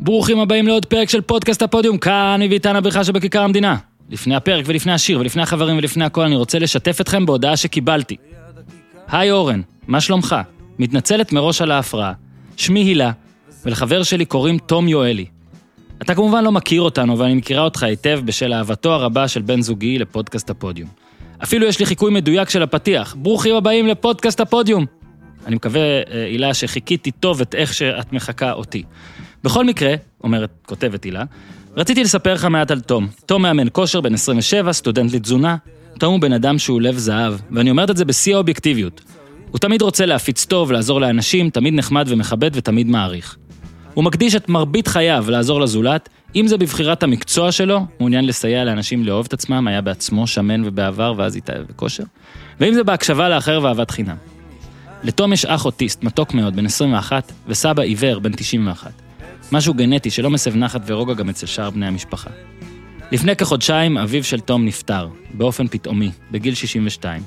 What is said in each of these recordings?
ברוכים הבאים לעוד פרק של פודקאסט הפודיום, כאן מביתן הבריכה שבכיכר המדינה. לפני הפרק ולפני השיר ולפני החברים ולפני הכל אני רוצה לשתף אתכם בהודעה שקיבלתי. היי אורן, מה שלומך? מתנצלת מראש על ההפרעה. שמי הילה, ולחבר שלי קוראים תום יואלי. אתה כמובן לא מכיר אותנו, אבל אני מכירה אותך היטב בשל אהבתו הרבה של בן זוגי לפודקאסט הפודיום. אפילו יש לי חיקוי מדויק של הפתיח, ברוכים הבאים לפודקאסט הפודיום. אני מקווה, אה, הילה, שחיכיתי טוב את איך שאת מחקה אותי. בכל מקרה, אומרת, כותבת הילה, רציתי לספר לך מעט על תום. תום מאמן כושר, בן 27, סטודנט לתזונה. תום הוא בן אדם שהוא לב זהב, ואני אומרת את זה בשיא האובייקטיביות. הוא תמיד רוצה להפיץ טוב, לעזור לאנשים, תמיד נחמד ומכבד ותמיד מעריך. הוא מקדיש את מרבית חייו לעזור לזולת, אם זה בבחירת המקצוע שלו, מעוניין לסייע לאנשים לאהוב את עצמם, היה בעצמו שמן ובעבר ואז התאהב בכושר, ואם זה בהקשבה לאחר ואהבת חינם. לתום יש אח אוטיסט, מתוק מאוד, בן 21, וסבא עיוור, בן 91. משהו גנטי שלא מסב נחת ורוגע גם אצל שאר בני המשפחה. לפני כחודשיים אביו של תום נפטר, באופן פתאומי, בגיל 62.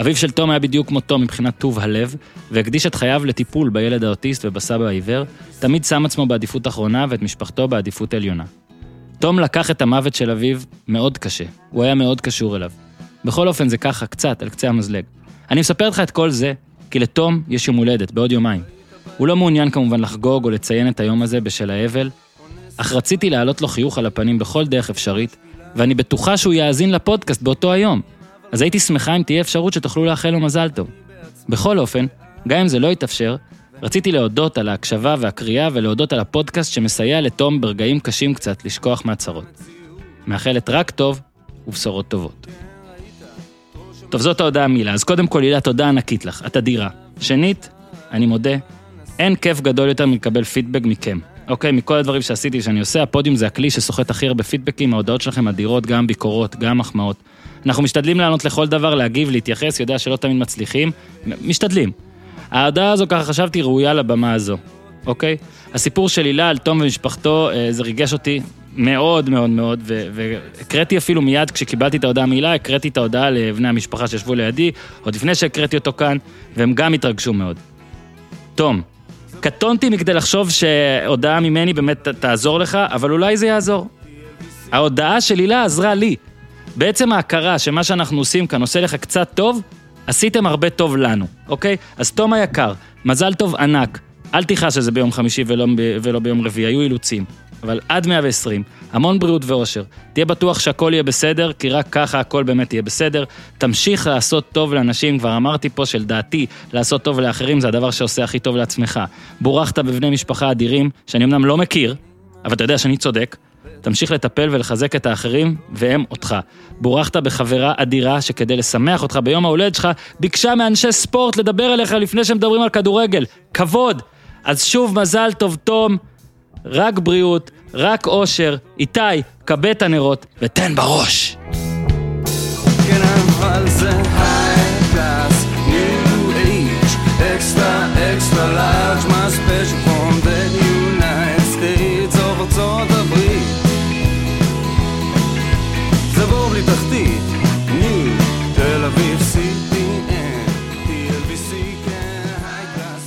אביו של תום היה בדיוק כמו תום מבחינת טוב הלב, והקדיש את חייו לטיפול בילד האוטיסט ובסבא העיוור, תמיד שם עצמו בעדיפות אחרונה ואת משפחתו בעדיפות עליונה. תום לקח את המוות של אביו מאוד קשה, הוא היה מאוד קשור אליו. בכל אופן זה ככה, קצת, על קצה המזלג. אני מספר לך את כל זה, כי לתום יש יום הולדת, בעוד יומיים. הוא לא מעוניין כמובן לחגוג או לציין את היום הזה בשל האבל, אך רציתי להעלות לו חיוך על הפנים בכל דרך אפשרית, ואני בטוחה שהוא יאזין לפודקאסט באותו היום. אז הייתי שמחה אם תהיה אפשרות שתוכלו לאחל לו מזל טוב. בכל אופן, גם אם זה לא יתאפשר, רציתי להודות על ההקשבה והקריאה ולהודות על הפודקאסט שמסייע לתום ברגעים קשים קצת לשכוח מהצרות. מאחלת רק טוב ובשורות טובות. טוב, זאת ההודעה מילה. אז קודם כל, הילה, תודה ענקית לך. את אדירה. שנית, אני מודה, אין כיף גדול יותר מלקבל פידבק מכם. אוקיי, מכל הדברים שעשיתי, שאני עושה, הפודיום זה הכלי שסוחט הכי הרבה פידבקים, ההודעות שלכם אדירות, גם ביקורות, גם מחמאות. אנחנו משתדלים לענות לכל דבר, להגיב, להתייחס, יודע שלא תמיד מצליחים, משתדלים. ההודעה הזו, ככה חשבתי, ראויה לבמה הזו, אוקיי? הסיפור של הילה על תום ומשפחתו, אה, זה ריגש אותי מאוד מאוד מאוד, והקראתי אפילו מיד כשקיבלתי את ההודעה מהילה, הקראתי את ההודעה לבני המשפחה שישבו לידי, עוד לפני שהקראתי אותו כאן, והם גם התרגשו מאוד. תום, קטונתי מכדי לחשוב שהודעה ממני באמת תעזור לך, אבל אולי זה יעזור. ההודעה של הילה עזרה לי. בעצם ההכרה שמה שאנחנו עושים כאן עושה לך קצת טוב, עשיתם הרבה טוב לנו, אוקיי? אז תום היקר, מזל טוב ענק. אל תכעס שזה ביום חמישי ולא, ולא ביום רביעי, היו אילוצים. אבל עד 120, המון בריאות ואושר. תהיה בטוח שהכל יהיה בסדר, כי רק ככה הכל באמת יהיה בסדר. תמשיך לעשות טוב לאנשים, כבר אמרתי פה שלדעתי, לעשות טוב לאחרים זה הדבר שעושה הכי טוב לעצמך. בורכת בבני משפחה אדירים, שאני אמנם לא מכיר, אבל אתה יודע שאני צודק. תמשיך לטפל ולחזק את האחרים, והם אותך. בורכת בחברה אדירה שכדי לשמח אותך ביום ההולדת שלך, ביקשה מאנשי ספורט לדבר אליך לפני שמדברים על כדורגל. כבוד! אז שוב מזל טוב, תום. רק בריאות, רק אושר. איתי, כבה את הנרות ותן בראש. כן, extra, extra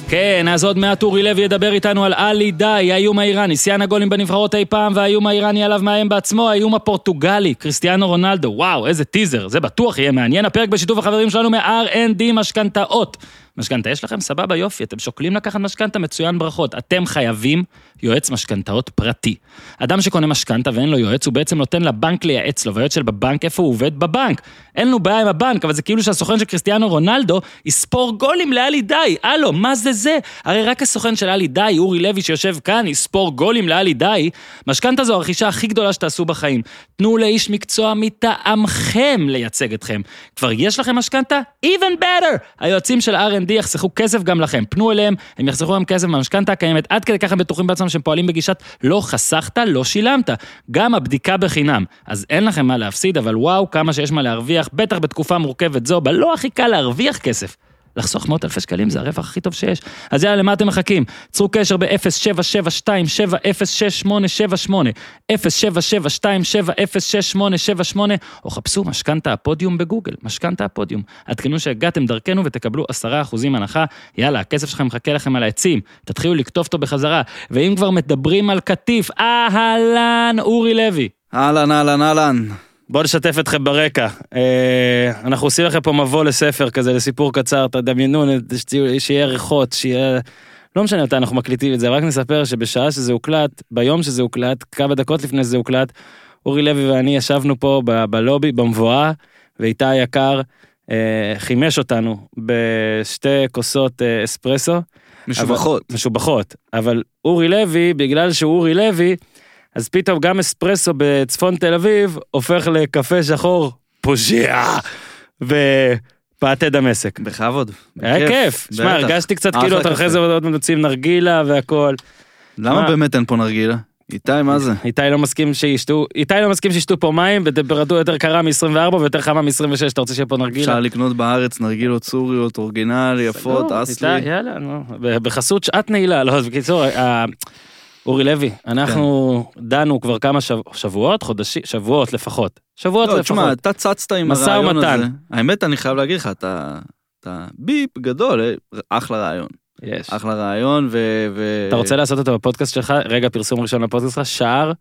כן, אז עוד מעט אורי לוי ידבר איתנו על עלי די, האיום האיראני, שיאן הגולים בנבחרות אי פעם, והאיום האיראני עליו מאיים בעצמו, האיום הפורטוגלי, קריסטיאנו רונלדו, וואו, איזה טיזר, זה בטוח יהיה מעניין, הפרק בשיתוף החברים שלנו מ-R&D משכנתאות. משכנתה יש לכם? סבבה, יופי, אתם שוקלים לקחת משכנתה? מצוין, ברכות. אתם חייבים יועץ משכנתאות פרטי. אדם שקונה משכנתה ואין לו יועץ, הוא בעצם נותן לבנק לייעץ לו, והיועץ של בבנק, איפה הוא עובד? בבנק. אין לו בעיה עם הבנק, אבל זה כאילו שהסוכן של קריסטיאנו רונלדו יספור גולים לאלי די. הלו, מה זה זה? הרי רק הסוכן של אלי די, אורי לוי שיושב כאן, יספור גולים לאלי די. משכנתה זו הרכישה הכי גדולה שתעשו בחיים. תנו לאיש מקצוע מטעמכם לייצג אתכם. כבר יש לכם משכנתה? Even better! היועצים של R&D יחסכו כסף גם לכם. פנו אליהם, הם יחסכו גם כסף מהמשכנתה הקיימת, עד כדי ככה הם בטוחים בעצמם שהם פועלים בגישת לא חסכת, לא שילמת. גם הבדיקה בחינם. אז אין לכם מה להפסיד, אבל וואו, כמה שיש מה להרוויח, בטח בתקופה מורכבת זו, בה לא הכי קל להרוויח כסף. לחסוך מאות אלפי שקלים זה הרווח הכי טוב שיש. אז יאללה, למה אתם מחכים? צרו קשר ב-0772706878, 0772706878, או חפשו משכנתה הפודיום בגוגל, משכנתה הפודיום. עדכנו שהגעתם דרכנו ותקבלו 10% הנחה. יאללה, הכסף שלכם מחכה לכם על העצים, תתחילו לקטוף אותו בחזרה. ואם כבר מדברים על קטיף, אהלן, אורי לוי. אהלן, אהלן, אהלן. בואו נשתף אתכם ברקע. אה, אנחנו עושים לכם פה מבוא לספר כזה, לסיפור קצר, תדמיינו, שיהיה ריחות, שיהיה... לא משנה מתי אנחנו מקליטים את זה, רק נספר שבשעה שזה הוקלט, ביום שזה הוקלט, כמה דקות לפני שזה הוקלט, אורי לוי ואני ישבנו פה ב- בלובי, במבואה, ואיתי היקר אה, חימש אותנו בשתי כוסות אה, אספרסו. משובחות. אבל, משובחות. אבל אורי לוי, בגלל שהוא אורי לוי, אז פתאום גם אספרסו בצפון תל אביב הופך לקפה שחור פושע ופאטה דמשק. בכבוד. היה כיף. שמע. הרגשתי קצת אחלה כאילו אתה. אחרי זה עוד מוצאים נרגילה והכל. למה מה? באמת אין פה נרגילה? איתי, מה זה? איתי לא מסכים שישתו, איתי לא מסכים שישתו פה מים בטמפרטורה יותר קרה מ-24 ויותר חמה מ-26, אתה רוצה שיהיה פה נרגילה? אפשר לקנות בארץ נרגילות סוריות, אורגינל, יפות, סגור, אסלי. יאללה, נו. בחסות שעת נעילה, לא, בקיצור, אורי לוי, אנחנו כן. דנו כבר כמה שב- שבועות, חודשים, שבועות לפחות. שבועות לא, לפחות. תשמע, אתה צצת עם הרעיון ומתן. הזה. האמת, אני חייב להגיד לך, אתה... אתה ביפ גדול, אה, אחלה רעיון. יש. אחלה רעיון, ו... ו- אתה רוצה לעשות אותו בפודקאסט שלך, רגע פרסום ראשון לפודקאסט שלך, שער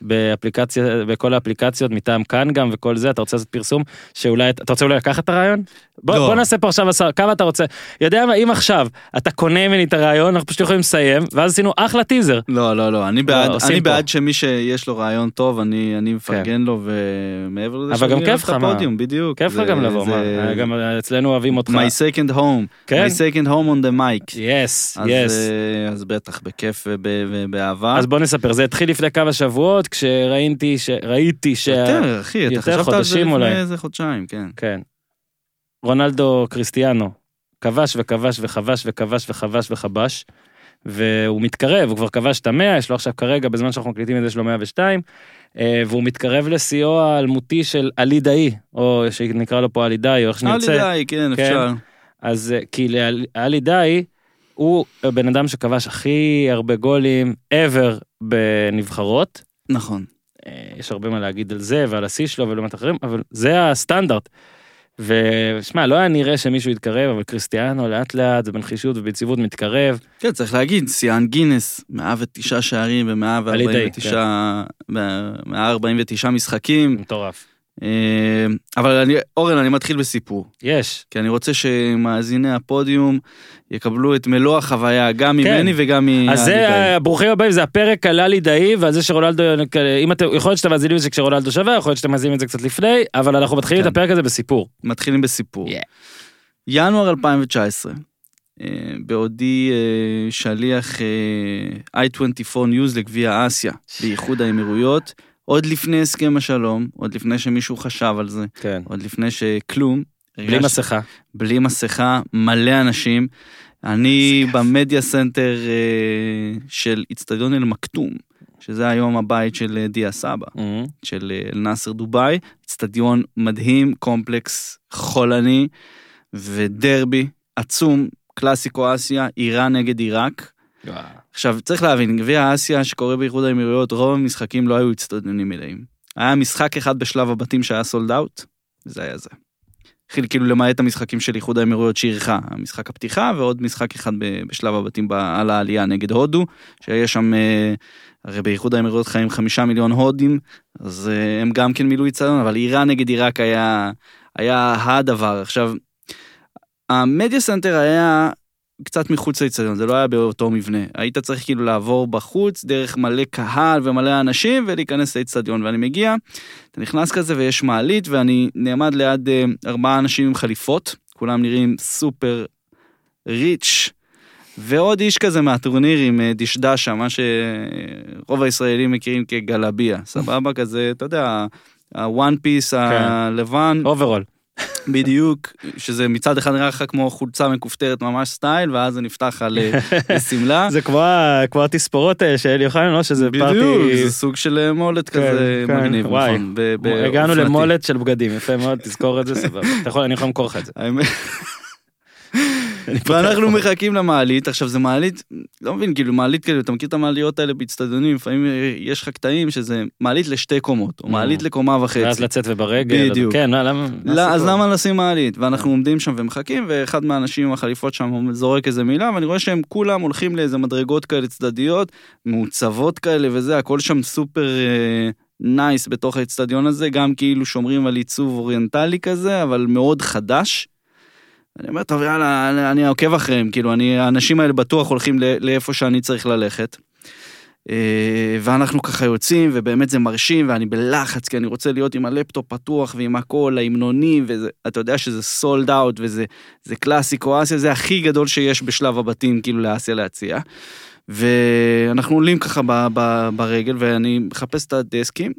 באפליקציה, בכל האפליקציות מטעם כאן גם וכל זה, אתה רוצה לעשות פרסום שאולי, אתה רוצה אולי לקחת את הרעיון? בוא, לא. בוא נעשה פה עכשיו עשר, כמה אתה רוצה, יודע מה, אם עכשיו אתה קונה ממני את הרעיון, אנחנו פשוט יכולים לסיים, ואז עשינו אחלה טיזר. לא, לא, לא, אני בעד, עושים אני פה. בעד שמי שיש לו רעיון טוב, אני, אני מפרגן לו, ומעבר לזה, אבל גם כיף לך, מה? הפודיום, בדיוק. כיף לך גם לבוא, זה- מה, גם אצלנו אוהבים אותך. My second home, כן? my second home on the mic. יס, אז, יס. אה, אז בטח, בכיף וב- ובאהבה. אז בוא נספר, זה התחיל לפני כמה שבועות, כשראיתי, ש... ראיתי ש... יותר, אחי, אתה חשבת על זה. לפני איזה חודשיים, כן. כן. רונלדו קריסטיאנו, כבש וכבש וכבש וכבש וכבש וכבש, והוא מתקרב, הוא כבר כבש את המאה, יש לו עכשיו כרגע, בזמן שאנחנו מקליטים את זה, יש לו 102, אה, והוא מתקרב לשיאו האלמותי של עלי דאי, או שנקרא לו פה עלי דאי, או איך שנרצה. די, כן, כן. אפשר. אז אה, כי לעלי- עלי דאי, הוא הבן אדם שכבש הכי הרבה גולים ever בנבחרות. נכון. אה, יש הרבה מה להגיד על זה ועל השיא שלו ולעומת אחרים, אבל זה הסטנדרט. ושמע, לא היה נראה שמישהו יתקרב, אבל קריסטיאנו לאט לאט ובנחישות וביציבות מתקרב. כן, צריך להגיד, שיאן גינס, 109 שערים על ידי, ו-149 משחקים. מטורף. אה, אבל אני, אורן, אני מתחיל בסיפור. יש. כי אני רוצה שמאזיני הפודיום יקבלו את מלוא החוויה, גם כן. ממני וגם מ... אז זה, ה- ברוכים הבאים, זה הפרק על עלי דאי, ועל זה שרונלדו, אם אתם, יכול להיות שאתם מאזינים את זה כשרונלדו שווה, יכול להיות שאתם מאזינים את זה קצת לפני, אבל אנחנו מתחילים את כן. הפרק הזה בסיפור. מתחילים בסיפור. Yeah. ינואר 2019, אה, בעודי אה, שליח אה, i24 News לגביע אסיה באיחוד האמירויות, עוד לפני הסכם השלום, עוד לפני שמישהו חשב על זה, כן. עוד לפני שכלום. בלי הרגשתי- מסכה. בלי מסכה, מלא אנשים. אני ב media center אה, של איצטדיון אל-מכתום, שזה היום הבית של אה, דיה סבא, Mhm. של אה, אל-נאסר דובאי, איצטדיון מדהים, קומפלקס חולני ודרבי עצום, קלאסיקו אסיה, איראן נגד עיראק. עכשיו צריך להבין, גביע אסיה שקורה באיחוד האמירויות, רוב המשחקים לא היו איצטדיונים מלאים. היה משחק אחד בשלב הבתים שהיה sold out, זה היה זה. התחיל כאילו למעט המשחקים של איחוד האמירויות שאירחה, המשחק הפתיחה ועוד משחק אחד בשלב הבתים על העלייה נגד הודו, שיש שם, אה, הרי באיחוד האמירויות חיים חמישה מיליון הודים, אז אה, הם גם כן מילאו איצטדיון, אבל איראן נגד עיראק היה, היה הדבר. עכשיו, ה media center היה קצת מחוץ לאיצטדיון, זה לא היה באותו מבנה. היית צריך כאילו לעבור בחוץ, דרך מלא קהל ומלא אנשים, ולהיכנס לאיצטדיון. ואני מגיע, אתה נכנס כזה ויש מעלית, ואני נעמד ליד אה, ארבעה אנשים עם חליפות, כולם נראים super rich, ועוד איש כזה מהטורנירים, אה, דשדשה, מה שרוב הישראלים מכירים כגלביה, סבבה? כזה, אתה יודע, ה one piece הלבן, אוברול. בדיוק, שזה מצד אחד נראה לך כמו חולצה מכופתרת ממש סטייל, ואז זה נפתח על אה, שמלה. זה כמו התספורות האלה של אוחיון, לא? שזה בדיוק, party... זה סוג של אה, מולת כן, כזה כן, מגניב, וואי. נכון. הגענו. למולת של בגדים, יפה מאוד, תזכור את זה, סבבה. אתה יכול, אני יכול למכור לך את זה. ואנחנו מחכים למעלית, עכשיו זה מעלית, לא מבין, כאילו מעלית כאילו, אתה מכיר את המעליות האלה באצטדיונים, לפעמים אה, יש לך קטעים שזה מעלית לשתי קומות, או מעלית לקומה וחצי. ואז לצאת וברגל. בדיוק. כן, לא, למה? אז למה לשים מעלית? ואנחנו עומדים שם ומחכים, ואחד מהאנשים עם החליפות שם זורק איזה מילה, ואני רואה שהם כולם הולכים לאיזה מדרגות כאלה צדדיות, מעוצבות כאלה וזה, הכל שם super nice בתוך האצטדיון הזה, גם כאילו שומרים על עיצוב אוריינטלי כזה, אבל מאוד חדש. אני אומר, טוב, יאללה, אני עוקב אחריהם, כאילו, אני, האנשים האלה בטוח הולכים לאיפה שאני צריך ללכת. אה, ואנחנו ככה יוצאים, ובאמת זה מרשים, ואני בלחץ, כי אני רוצה להיות עם הלפטופ פתוח ועם הכל, ההמנונים, ואתה יודע שזה sold out, וזה קלאסיקו אסיה, זה הכי גדול שיש בשלב הבתים, כאילו, לאסיה להציע. ואנחנו עולים ככה ב, ב, ברגל, ואני מחפש את הדסקים,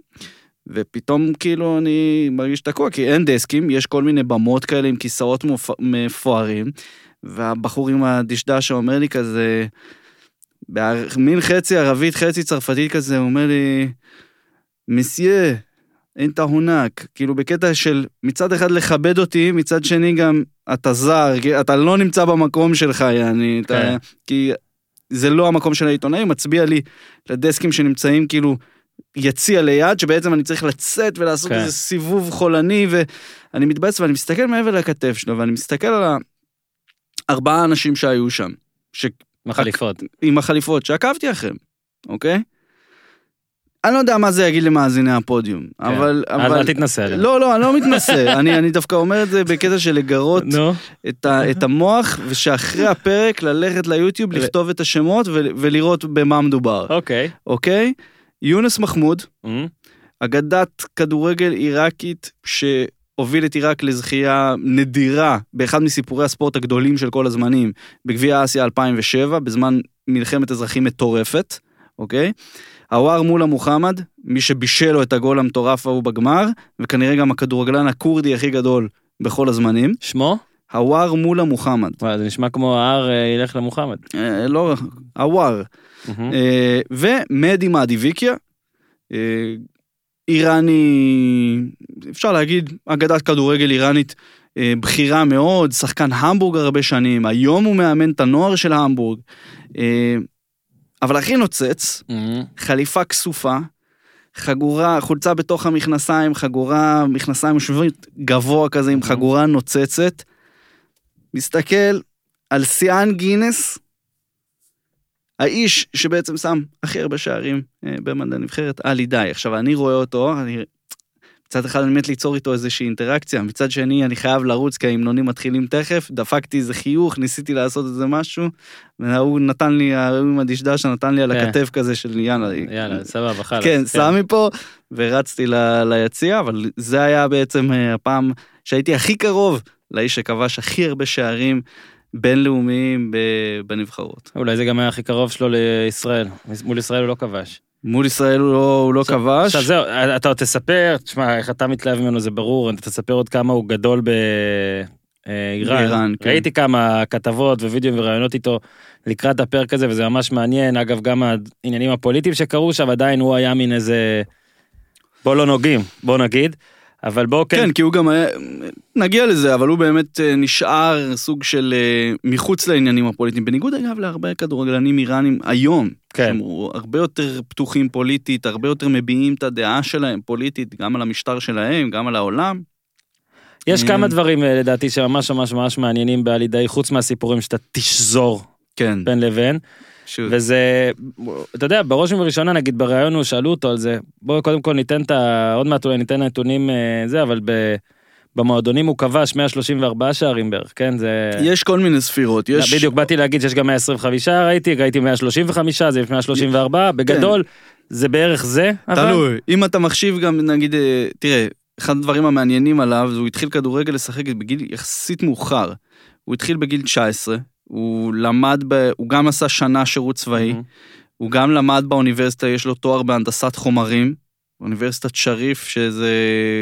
ופתאום כאילו אני מרגיש תקוע, כי אין דסקים, יש כל מיני במות כאלה עם כיסאות מפוארים, והבחור עם הדשדש שאומר לי כזה, מין חצי ערבית, חצי צרפתית כזה, הוא אומר לי, מסיה, אין תהונק, כאילו בקטע של מצד אחד לכבד אותי, מצד שני גם אתה זר, אתה לא נמצא במקום שלך, יעני, כן. אתה, כי זה לא המקום של העיתונאי, מצביע לי לדסקים שנמצאים כאילו יציע ליד, שבעצם אני צריך לצאת ולעשות כן. איזה סיבוב חולני, ואני מתבאס ואני מסתכל מעבר לכתף שלו, ואני מסתכל על הארבעה אנשים שהיו שם. ש... עם החליפות. עם החליפות, שעקבתי אחריהם, אוקיי? אני לא יודע מה זה יגיד למאזיני הפודיום, כן. אבל... אז אל תתנסה עליהם. לא, לא, אני לא מתנסה, אני, אני דווקא אומר את זה בקטע של לגרות את, ה, את המוח, ושאחרי הפרק ללכת ליוטיוב, לכתוב את השמות ולראות במה מדובר. אוקיי. אוקיי? יונס מחמוד, mm-hmm. אגדת כדורגל עיראקית שהוביל את עיראק לזכייה נדירה באחד מסיפורי הספורט הגדולים של כל הזמנים, בגביע אסיה 2007, בזמן מלחמת אזרחים מטורפת, אוקיי? עוואר מולה מוחמד, מי שבישל לו את הגול המטורף ההוא בגמר, וכנראה גם הכדורגלן הכורדי הכי גדול בכל הזמנים. שמו? עוואר מולה מוחמד. וואי, זה נשמע כמו ההר אה, ילך למוחמד. אה, לא, עוואר. אה, ומדי מאדיביקיה, אה, איראני, אפשר להגיד, אגדת כדורגל איראנית בכירה מאוד, שחקן המבורג הרבה שנים, היום הוא מאמן את הנוער של המבורג. אבל הכי נוצץ, חליפה כסופה, חגורה, חולצה בתוך המכנסיים, חגורה, מכנסיים יושבים גבוה כזה עם חגורה נוצצת. מסתכל על שיאן גינס, האיש שבעצם שם הכי הרבה שערים אה, במדעי הנבחרת, עלי די. עכשיו, אני רואה אותו, אני... מצד אחד אני מת ליצור איתו איזושהי אינטראקציה, מצד שני אני חייב לרוץ כי ההמנונים מתחילים תכף, דפקתי איזה חיוך, ניסיתי לעשות איזה משהו, והוא נתן לי, ההוא עם הדשדש נתן לי על כן. הכתף כזה של יאללה. יאללה, סבבה, חלאס. כן, כן, שם מפה, ורצתי ליציע, אבל זה היה בעצם אה, הפעם שהייתי הכי קרוב לאיש שכבש הכי הרבה שערים בינלאומיים בנבחרות. אולי זה גם היה הכי קרוב שלו לישראל, מול ישראל הוא לא כבש. מול ישראל הוא לא, הוא לא עכשיו, כבש. עכשיו זהו, אתה עוד תספר, תשמע, איך אתה מתלהב ממנו זה ברור, אתה תספר עוד כמה הוא גדול באיראן. באיראן, כן. ראיתי כמה כתבות ווידאו וראיונות איתו לקראת הפרק הזה, וזה ממש מעניין. אגב, גם העניינים הפוליטיים שקרו שם, עדיין הוא היה מין איזה... בוא לא נוגעים, בוא נגיד. אבל בוא כן. כן, כי הוא גם היה, נגיע לזה, אבל הוא באמת אה, נשאר סוג של אה, מחוץ לעניינים הפוליטיים, בניגוד אגב להרבה כדורגלנים איראנים היום. כן. שהם הרבה יותר פתוחים פוליטית, הרבה יותר מביעים את הדעה שלהם פוליטית, גם על המשטר שלהם, גם על העולם. יש אה, כמה דברים לדעתי שממש ממש ממש מעניינים בעלי די, חוץ מהסיפורים שאתה תשזור כן. בין לבין. שוב. וזה, אתה יודע, בראש ובראשונה, נגיד בריאיון הוא שאלו אותו על זה, בואו קודם כל ניתן את ה... עוד מעט אולי ניתן נתונים אה, זה, אבל ב... במועדונים הוא כבש 134 שערים בערך, כן? זה... יש כל מיני ספירות, יש... בדיוק, באתי להגיד שיש גם 125, ראיתי, ראיתי 135, זה 134, בגדול, כן. זה בערך זה, אבל... תלוי, אם אתה מחשיב גם, נגיד, אה, תראה, אחד הדברים המעניינים עליו, זה הוא התחיל כדורגל לשחק בגיל יחסית מאוחר. הוא התחיל בגיל 19, הוא למד, ב... הוא גם עשה שנה שירות צבאי, mm-hmm. הוא גם למד באוניברסיטה, יש לו תואר בהנדסת חומרים, אוניברסיטת שריף, שזה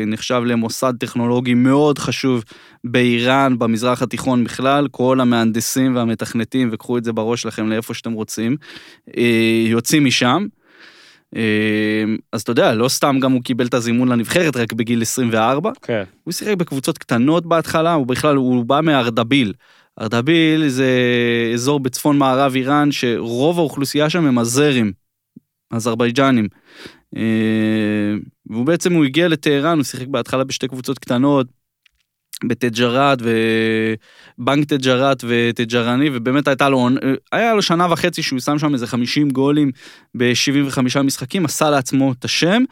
נחשב למוסד טכנולוגי מאוד חשוב באיראן, במזרח התיכון בכלל, כל המהנדסים והמתכנתים, וקחו את זה בראש שלכם לאיפה שאתם רוצים, אה, יוצאים משם. אה, אז אתה יודע, לא סתם גם הוא קיבל את הזימון לנבחרת רק בגיל 24. כן. הוא שיחק בקבוצות קטנות בהתחלה, הוא בכלל, הוא בא מארדביל. ארדביל זה אזור בצפון מערב איראן שרוב האוכלוסייה שם הם הזרים, אזרבייג'נים. אה, והוא בעצם, הוא הגיע לטהרן, הוא שיחק בהתחלה בשתי קבוצות קטנות, בתג'רת ובנק תג'רת ותג'רני ובאמת הייתה לו, היה לו שנה וחצי שהוא שם שם איזה 50 גולים ב-75 משחקים, עשה לעצמו את השם,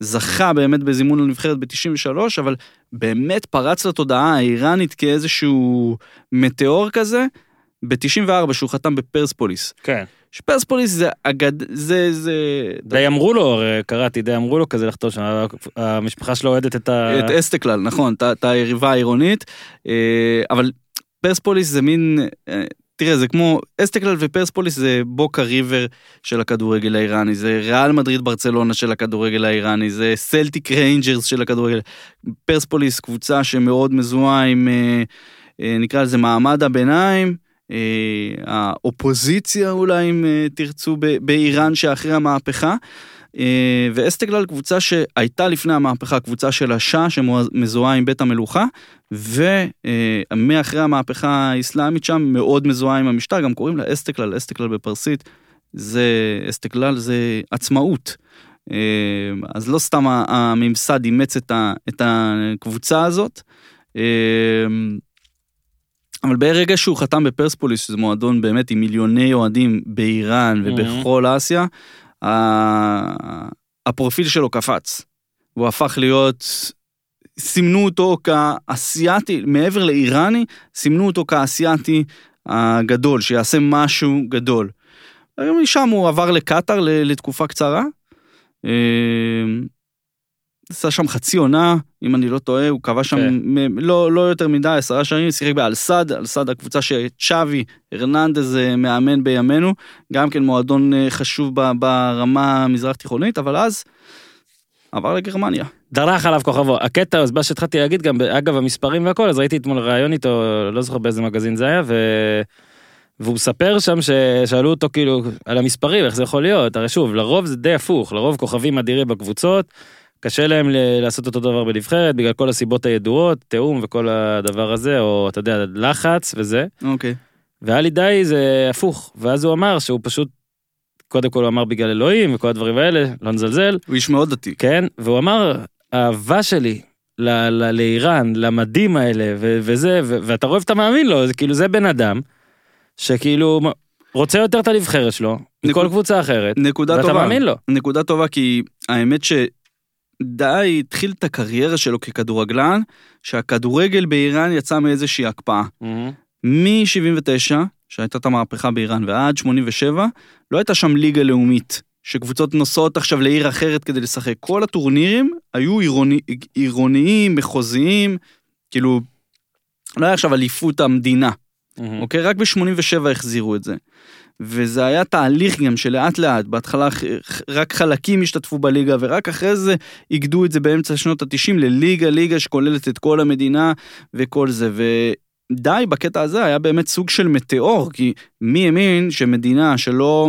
זכה באמת בזימון לנבחרת ב-93, אבל באמת פרץ לתודעה האיראנית כאיזשהו מטאור כזה, ב-94 שהוא חתם בפרספוליס. כן. שפרספוליס זה אגד... זה... זה... די אמרו לו, הרי קראתי, די אמרו לו כזה לחתום שם, המשפחה שלו אוהדת את ה... את אסטקלל, נכון, את היריבה העירונית, אה, אבל פרספוליס זה מין... אה, תראה, זה כמו, אסטקלל ופרספוליס זה בוקה ריבר של הכדורגל האיראני, זה ריאל מדריד ברצלונה של הכדורגל האיראני, זה סלטיק ריינג'רס של הכדורגל. פרספוליס קבוצה שמאוד מזוהה עם, אה, נקרא לזה מעמד הביניים. אה, האופוזיציה אולי אם אה, תרצו באיראן שאחרי המהפכה. אה, ואסטגלל קבוצה שהייתה לפני המהפכה קבוצה של השאה שמזוהה עם בית המלוכה ומאחרי המהפכה האסלאמית שם מאוד מזוהה עם המשטר גם קוראים לה אסטגלל אסטגלל בפרסית זה אסטגלל זה עצמאות. אז לא סתם הממסד אימץ את הקבוצה הזאת. אבל ברגע שהוא חתם בפרספוליס, שזה מועדון באמת עם מיליוני אוהדים באיראן ובכל אסיה, הפרופיל שלו קפץ. הוא הפך להיות, סימנו אותו כאסייתי, מעבר לאיראני, סימנו אותו כאסייתי הגדול, שיעשה משהו גדול. משם הוא עבר לקטאר לתקופה קצרה. עשה שם חצי עונה, אם אני לא טועה, הוא קבע שם כן. לא, לא יותר מדי, עשרה שנים, שיחק באלסד, אלסד הקבוצה שצ'אבי הרננדז אה, מאמן בימינו, גם כן מועדון אה, חשוב ברמה המזרח תיכונית, אבל אז עבר לגרמניה. דרך עליו כוכבו. הקטע, אז מה שהתחלתי להגיד גם, אגב המספרים והכל, אז ראיתי אתמול ראיון איתו, לא זוכר באיזה מגזין זה היה, ו... והוא מספר שם ששאלו אותו כאילו על המספרים, איך זה יכול להיות, הרי שוב, לרוב זה די הפוך, לרוב כוכבים אדירים בקבוצות. קשה להם לעשות אותו דבר בנבחרת בגלל כל הסיבות הידועות, תיאום וכל הדבר הזה, או אתה יודע, לחץ וזה. אוקיי. Okay. ואלי די זה הפוך, ואז הוא אמר שהוא פשוט, קודם כל הוא אמר בגלל אלוהים וכל הדברים האלה, לא נזלזל. הוא איש מאוד דתי. כן, והוא אמר, האהבה שלי ל- ל- לאיראן, למדים האלה ו- וזה, ו- ואתה רואה ואתה מאמין לו, זה כאילו זה בן אדם, שכאילו רוצה יותר את הנבחרת שלו, נקוד... מכל קבוצה אחרת, נקודה ואתה טובה. מאמין לו. נקודה טובה כי האמת ש... די התחיל את הקריירה שלו ככדורגלן, שהכדורגל באיראן יצא מאיזושהי הקפאה. Mm-hmm. מ-79, שהייתה את המהפכה באיראן, ועד 87, לא הייתה שם ליגה לאומית, שקבוצות נוסעות עכשיו לעיר אחרת כדי לשחק. כל הטורנירים היו עירוני, עירוניים, מחוזיים, כאילו, לא היה עכשיו אליפות המדינה, mm-hmm. אוקיי? רק ב-87 החזירו את זה. וזה היה תהליך גם שלאט לאט, בהתחלה רק חלקים השתתפו בליגה ורק אחרי זה איגדו את זה באמצע שנות התשעים לליגה, ליגה שכוללת את כל המדינה וכל זה. ודי בקטע הזה היה באמת סוג של מטאור, כי מי האמין שמדינה שלא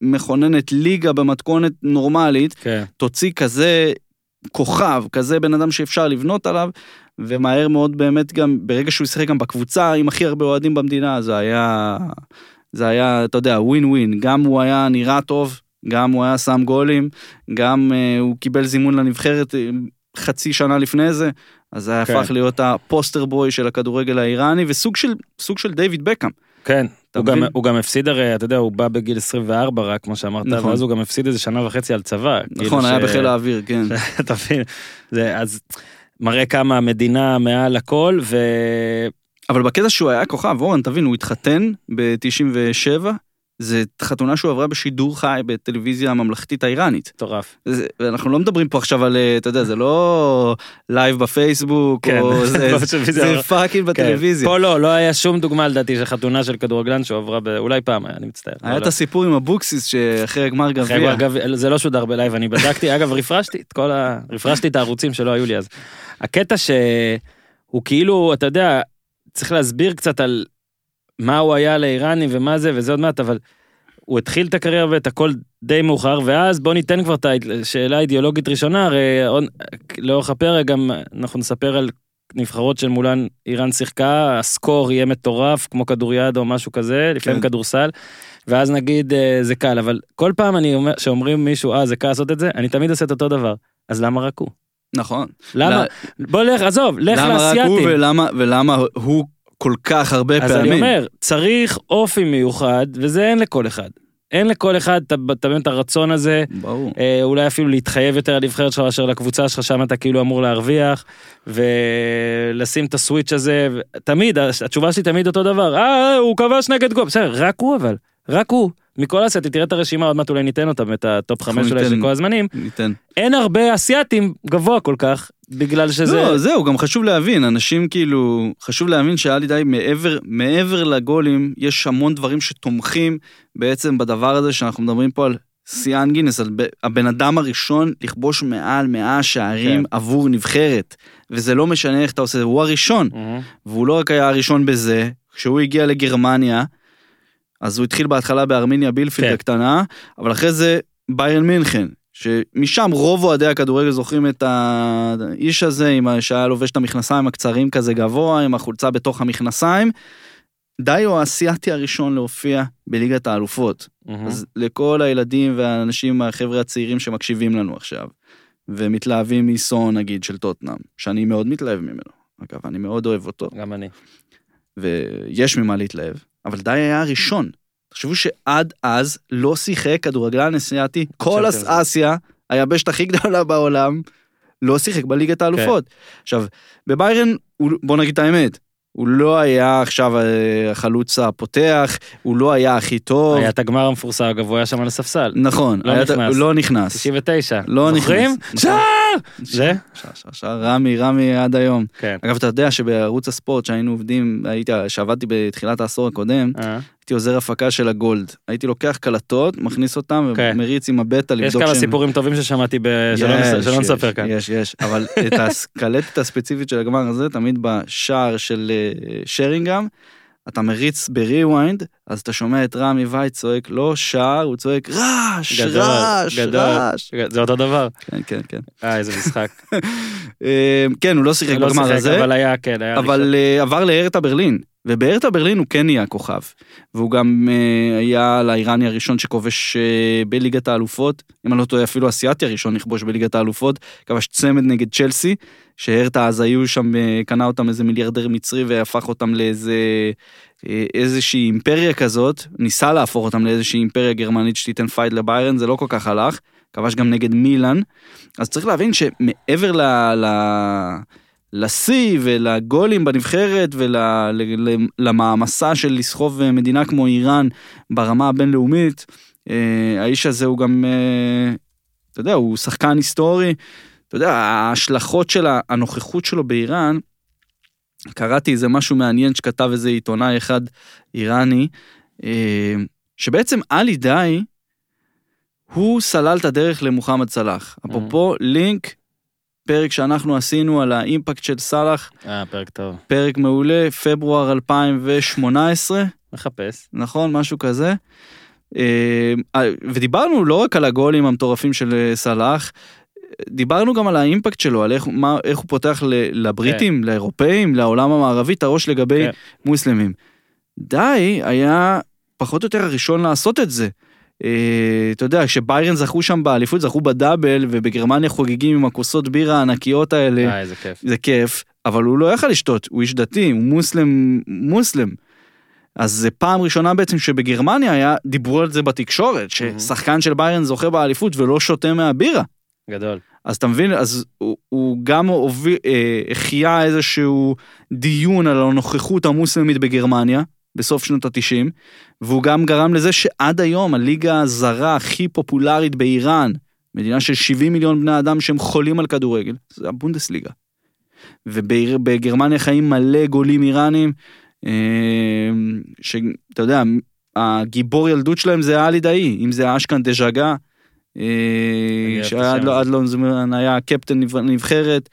מכוננת ליגה במתכונת נורמלית, כן. תוציא כזה כוכב, כזה בן אדם שאפשר לבנות עליו, ומהר מאוד באמת גם, ברגע שהוא שיחק גם בקבוצה עם הכי הרבה אוהדים במדינה, זה היה... זה היה, אתה יודע, ווין ווין, גם הוא היה נראה טוב, גם הוא היה שם גולים, גם uh, הוא קיבל זימון לנבחרת אה, חצי שנה לפני זה, אז זה כן. הפך להיות הפוסטר בוי של הכדורגל האיראני, וסוג של, סוג של דיוויד בקאם. כן, הוא גם, הוא גם הפסיד הרי, אתה יודע, הוא בא בגיל 24 רק, כמו שאמרת, נכון. ואז הוא גם הפסיד איזה שנה וחצי על צבא. כאילו נכון, היה ש... בחיל האוויר, כן. אתה מבין, אז מראה כמה המדינה מעל הכל, ו... אבל בקטע שהוא היה כוכב, אורן, תבין, הוא התחתן ב-97, זה חתונה שהוא עברה בשידור חי בטלוויזיה הממלכתית האיראנית. מטורף. אנחנו לא מדברים פה עכשיו על, אה, אתה יודע, זה לא live בפייסבוק, כן, או זה, זה, זה fucking כן. בטלוויזיה. פה לא, לא היה שום דוגמה לדעתי של חתונה של כדורגלן שהוא עברה, ב... אולי פעם היה, אני מצטער. היה את לא. הסיפור עם אבוקסיס שאחרי הגמר גביע. זה לא שודר ב live, אני בדקתי, אגב, רפרשתי את כל ה... רפרשתי את הערוצים שלא היו לי אז. הקטע שהוא כאילו, אתה יודע, צריך להסביר קצת על מה הוא היה לאיראנים ומה זה וזה עוד מעט, אבל הוא התחיל את הקריירה ואת הכל די מאוחר, ואז בוא ניתן כבר את השאלה האידיאולוגית ראשונה, הרי לאורך הפרק גם אנחנו נספר על נבחרות של מולן איראן שיחקה, הסקור יהיה מטורף, כמו כדוריד או משהו כזה, לפעמים כן. כדורסל, ואז נגיד אה, זה קל, אבל כל פעם אני אומר, שאומרים מישהו, אה, זה קל לעשות את זה, אני תמיד עושה את אותו דבר. אז למה רק הוא? נכון. למה? בוא לך, עזוב, לך למה רק הוא לאסייתים. ולמה, ולמה הוא כל כך הרבה אז פעמים? אני אומר, צריך אופי מיוחד, וזה אין לכל אחד. אין לכל אחד את הרצון הזה, ברור. אה, אולי אפילו להתחייב יותר על נבחרת שלך מאשר לקבוצה שלך, שם אתה כאילו אמור להרוויח, ולשים את ה switch הזה, ו- תמיד, התשובה שלי תמיד אותו דבר, אה, הוא כבש נגד גול, בסדר, רק הוא אבל, רק הוא. מכל אסייתי, תראה את הרשימה, עוד מעט אולי ניתן אותה, את הטופ חמש אולי של. כל הזמנים, ניתן. אין הרבה אסייתים גבוה כל כך, בגלל שזה... לא, זהו, גם חשוב להבין, אנשים כאילו, חשוב להבין שהיה לי די מעבר, מעבר לגולים, יש המון דברים שתומכים בעצם בדבר הזה שאנחנו מדברים פה על שיאן גינס, על הבן אדם הראשון לכבוש מעל 100 שערים כן. עבור נבחרת, וזה לא משנה איך אתה עושה, הוא הראשון, מהמם. והוא לא רק היה הראשון בזה, כשהוא הגיע לגרמניה, אז הוא התחיל בהתחלה בארמיניה בילפילד כן. הקטנה, אבל אחרי זה ביירן מינכן, שמשם רוב אוהדי הכדורגל זוכרים את האיש הזה, עם שהיה לובש את המכנסיים הקצרים כזה גבוה, עם החולצה בתוך המכנסיים. די הוא האסייתי הראשון להופיע בליגת האלופות. מהמם. אז לכל הילדים והאנשים, החבר'ה הצעירים שמקשיבים לנו עכשיו, ומתלהבים מסון נגיד של טוטנאם, שאני מאוד מתלהב ממנו. אגב, אני מאוד אוהב אותו. גם אני. ויש ממה להתלהב, אבל די היה הראשון. תחשבו שעד אז לא שיחק כדורגלן אסיאתי, כל על זה. אסיה, היבשת הכי גדולה בעולם, לא שיחק בליגת האלופות. כן. עכשיו, בביירן, הוא- בוא נגיד את האמת, הוא לא היה עכשיו אה, החלוץ הפותח, הוא לא היה הכי טוב. היה את הגמר המפורסם, אגב, הוא היה שם על הספסל. נכון, לא נכנס. לא נכנס. 99. לא? נכנס. שער! זה? שער, שער, שער, רמי, רמי עד היום. כן. אגב, אתה יודע שבערוץ הספורט שהיינו עובדים, הייתי, שעבדתי בתחילת העשור הקודם, אה. הייתי עוזר הפקה של הגולד. הייתי לוקח קלטות, מכניס אותם כן. ומריץ עם הבטא לבדוק יש כמה שהם- סיפורים טובים ששמעתי ב- שלא יש, שלא נספר כאן. יש, יש, אבל את הקלטת הספציפית של הגמר הזה, תמיד בשער של אה, שרינגהם, אתה מריץ ב rewind, אז אתה שומע את רמי וייט צועק, לא שער, הוא צועק רעש, גדול, רעש, גדול. רעש. זה אותו דבר. כן, כן, כן. אה, איזה משחק. אה, כן, הוא לא שיחק לא בגמר הזה. אבל היה, כן, היה... אבל אה, עבר להרטה ברלין, ובהרטה ברלין הוא כן נהיה כוכב. והוא גם אה, היה לאיראני הראשון שכובש אה, בליגת האלופות, אם אני לא טועה אפילו אסיאתי הראשון לכבוש בליגת האלופות, כבש צמד נגד צ'לסי, שהרטה אז היו שם, אה, קנה אותם איזה מיליארדר מצרי והפך אותם לאיזה אה, איזושהי אימפריה כזאת, ניסה להפוך אותם לאיזושהי אימפריה גרמנית שתיתן fight לביירן, זה לא כל כך הלך, כבש גם נגד מילאן, אז צריך להבין שמעבר ל... ל... לשיא ולגולים בנבחרת ולמעמסה של לסחוב מדינה כמו איראן ברמה הבינלאומית, אה, האיש הזה הוא גם, אה, אתה יודע, הוא שחקן היסטורי. אתה יודע, ההשלכות של הנוכחות שלו באיראן, קראתי איזה משהו מעניין שכתב איזה עיתונאי אחד איראני, אה, שבעצם עלי די, הוא סלל את הדרך למוחמד סלאח. אפרופו לינק, פרק שאנחנו עשינו על האימפקט של סאלח, אה, פרק טוב. פרק מעולה, פברואר 2018, מחפש. נכון? משהו כזה. אה, ודיברנו לא רק על הגולים המטורפים של אה, סלאח, דיברנו גם על האימפקט שלו, על איך, מה, איך הוא פותח לבריטים, לאירופאים, לעולם המערבי, את הראש לגבי כן. מוסלמים. די היה פחות או יותר הראשון לעשות את זה. אה, אתה יודע, כשביירן זכו שם באליפות, זכו בדאבל, ובגרמניה חוגגים עם הכוסות בירה הענקיות האלה. אה, איזה כיף. זה כיף, אבל הוא לא יכל לשתות, הוא איש דתי, הוא מוסלם, מוסלם. אז זה פעם ראשונה בעצם שבגרמניה היה, דיברו על זה בתקשורת, ששחקן של ביירן זוכה באליפות ולא שותה מהבירה. גדול. אז אתה מבין, אז הוא, הוא גם הוביל, אה, החיה איזשהו דיון על הנוכחות המוסלמית בגרמניה, בסוף שנות התשעים, והוא גם גרם לזה שעד היום הליגה הזרה הכי פופולרית באיראן, מדינה של 70 מיליון בני אדם שהם חולים על כדורגל, זה הבונדסליגה. ובגרמניה חיים מלא גולים איראנים, אה, שאתה יודע, הגיבור ילדות שלהם זה עלי דאי, אם זה אשכן דז'גה, אה, שעד לא, לא מזמן היה קפטן נב- נבחרת.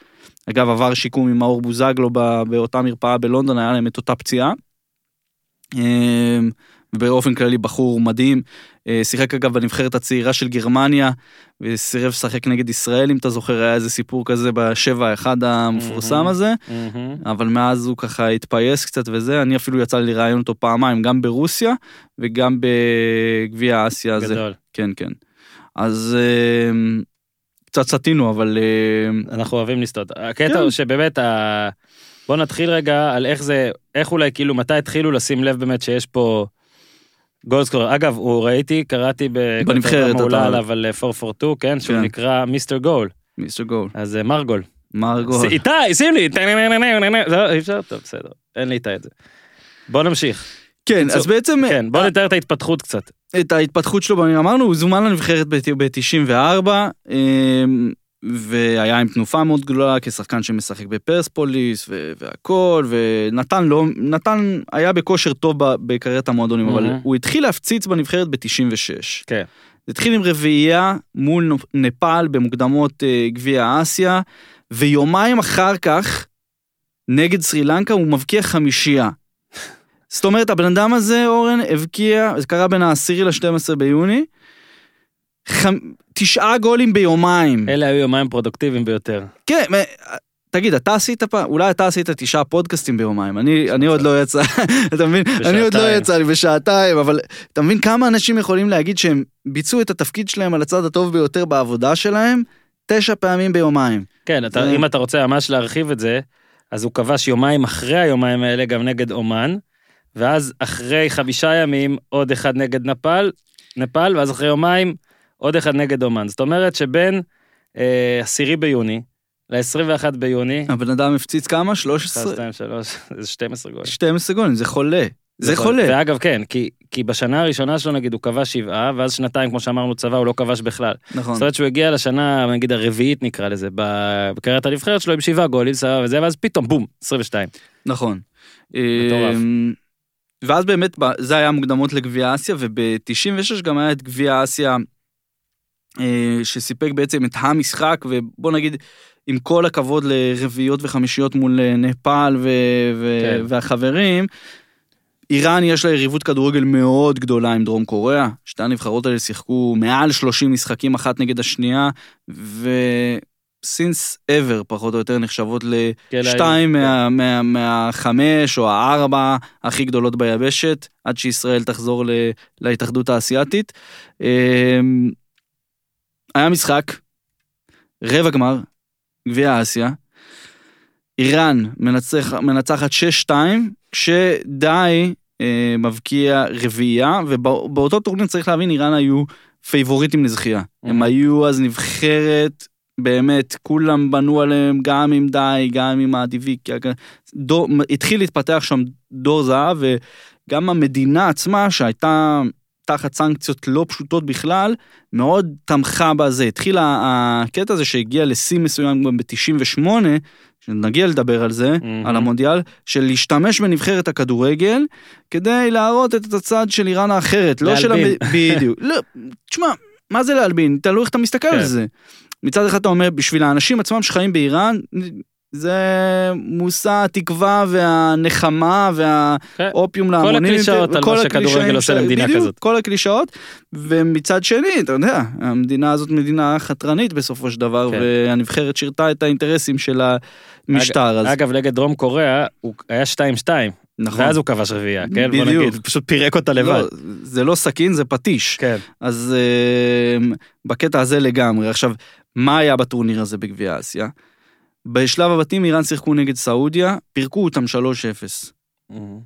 אגב, עבר שיקום עם מאור בוזגלו באותה מרפאה בלונדון, היה להם את אותה פציעה. באופן כללי בחור מדהים. אה, שיחק אגב בנבחרת הצעירה של גרמניה, וסירב לשחק נגד ישראל, אם אתה זוכר, היה איזה סיפור כזה בשבע האחד המפורסם מהמם. הזה, מהמם. אבל מאז הוא ככה התפייס קצת וזה, אני אפילו יצא לי לראיין אותו פעמיים, גם ברוסיה וגם בגביע אסיה הזה. גדול. כן, כן. אז אה, קצת סטינו, אבל אה, אנחנו אוהבים לסטות. הקטע כן. הוא שבאמת, ה... בוא נתחיל רגע על איך זה, איך אולי כאילו, מתי התחילו לשים לב באמת שיש פה גולדסקורר. אגב, הוא ראיתי, קראתי בנבחרת, המעולה אתה- עליו על 442, כן, שהוא כן. נקרא מיסטר גול. מיסטר גול. אז אה, מרגול. מרגול. איתי, שים לי, לא, אי אפשר? טוב, בסדר, אין לי איתה את זה. בוא נמשיך. כן, אז בעצם כן, בוא נתאר את ההתפתחות קצת. את ההתפתחות שלו, אמרנו, הוא זומן לנבחרת ב-94, והיה עם תנופה מאוד גדולה כשחקן שמשחק בפרספוליס ו- והכל, ונתן לא, נתן, היה בכושר טוב בקריירת המועדונים, אבל מהמם. הוא התחיל להפציץ בנבחרת ב-96. כן. זה התחיל עם רביעייה מול נפאל במוקדמות אה, גביע אסיה, ויומיים אחר כך, נגד סרי לנקה, הוא מבקיע חמישייה. זאת אומרת, הבן אדם הזה, אורן, הבקיע, זה קרה בין העשירי ל-12 ביוני, חמ... תשעה גולים ביומיים. אלה היו יומיים פרודוקטיביים ביותר. כן, תגיד, אתה עשית פעם, אולי אתה עשית תשעה פודקאסטים ביומיים, אני, אני עוד לא יצא, אתה מבין? אני עוד לא בשעתיים. יצא לי בשעתיים, אבל אתה מבין כמה אנשים יכולים להגיד שהם ביצעו את התפקיד שלהם על הצד הטוב ביותר בעבודה שלהם, תשע פעמים ביומיים. כן, אתה, זה- אם אתה רוצה ממש להרחיב את זה, אז הוא כבש יומיים אחרי היומיים האלה גם נגד אומן, ואז אחרי חמישה ימים עוד אחד נגד נפאל, נפאל, ואז אחרי יומיים עוד אחד נגד אומן. זאת אומרת שבין אה, עשירי ביוני ל-21 ביוני, הבן אדם הפציץ כמה? 1, 13? 2, 3, זה 12 גולים. 12 גולים, זה חולה. זה. חולה. ואגב, כן, כי, כי בשנה הראשונה שלו נגיד הוא כבש שבעה, ואז שנתיים, כמו שאמרנו, צבא, הוא לא כבש בכלל. נכון. זאת אומרת שהוא הגיע לשנה, נגיד הרביעית נקרא לזה, ב- בקריירת הנבחרת שלו עם שבעה גולים, סבבה וזה, ואז פתאום בום, 22. נכון. מטורף. אמ, ואז באמת, זה היה מוקדמות לגביע אסיה, וב-96 גם היה את גביע אסיה, שסיפק בעצם את המשחק, ובוא נגיד, עם כל הכבוד לרביעיות וחמישיות מול אה, נפאל ו- ו- כן. והחברים, איראן יש לה יריבות כדורגל מאוד גדולה עם דרום קוריאה. שתי הנבחרות האלה שיחקו מעל 30 משחקים אחת נגד השנייה, ו-since ever פחות או יותר נחשבות ל... כן, כן. מה- מה- מהחמש או הארבע הכי גדולות ביבשת, עד שישראל תחזור ל- להתאחדות האסייתית. היה משחק, רבע גמר, גביע אסיה, איראן מנצח, מנצחת 6-2, כשדאי אה, מבקיע רביעייה, ובאותו טורניר צריך להבין, איראן היו פייבוריטים לזכייה. הם Mhm. היו אז נבחרת, באמת, כולם בנו עליהם, גם עם דאי, גם עם האדיביקיה. דור, התחיל להתפתח שם דור זהב, וגם המדינה עצמה, שהייתה תחת סנקציות לא פשוטות בכלל, מאוד תמכה בזה. התחיל הקטע הזה שהגיע לשיא מסוים גם ב-98, שנגיע לדבר על זה, מהמם. על המונדיאל, של להשתמש בנבחרת הכדורגל, כדי להראות את הצד של איראן האחרת, לא של... להלבין. בדיוק. לא, תשמע, מה זה להלבין? תלוי איך אתה מסתכל כן. על זה. מצד אחד אתה אומר, בשביל האנשים עצמם שחיים באיראן, זה מושא התקווה והנחמה והאופיום להמונים. הקלישאות על וכל מה שכדורגל עושה למדינה בדיוק, כזאת. כל הקלישאות. ומצד שני, אתה יודע, המדינה הזאת מדינה חתרנית בסופו של דבר, כן. והנבחרת שירתה את האינטרסים של המשטר. אז אגב, נגד דרום קוריאה, הוא היה 2-2, נכון. ואז הוא כבש רביעייה, כן? בוא בדיוק. נגיד, פשוט פירק אותה לבד. לא, זה לא סכין, זה פטיש. כן. אז אה, בקטע הזה לגמרי. עכשיו, מה היה בטורניר הזה בגביע אסיה? בשלב הבתים איראן שיחקו נגד סעודיה, פירקו אותם 3-0.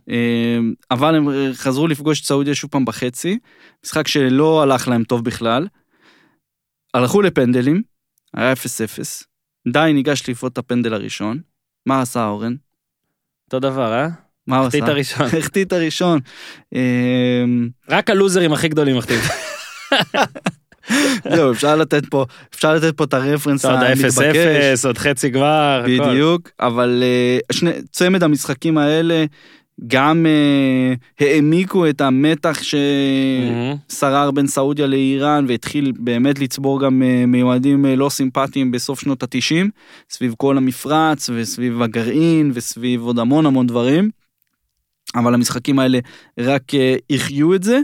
אה, אבל הם חזרו לפגוש את סעודיה שוב פעם בחצי, משחק שלא הלך להם טוב בכלל. הלכו לפנדלים, היה 0-0. די ניגש לפרוט את הפנדל הראשון. מה עשה אורן? אותו דבר, אה? מה הוא עשה? החטיא את הראשון. החטיא את הראשון. אה, רק הלוזרים הכי גדולים מחטיאים. זהו, אפשר לתת פה, אפשר לתת פה את הרפרנס עוד המתבקש. 0-0, עוד חצי גמר. בדיוק, אבל אה, שני, צמד המשחקים האלה גם אה, העמיקו את המתח. ששרר בין סעודיה לאיראן והתחיל באמת לצבור גם אה, מיועדים לא סימפטיים בסוף שנות התשעים, סביב כל המפרץ וסביב הגרעין וסביב עוד המון המון דברים. אבל המשחקים האלה רק אה, החיו את זה.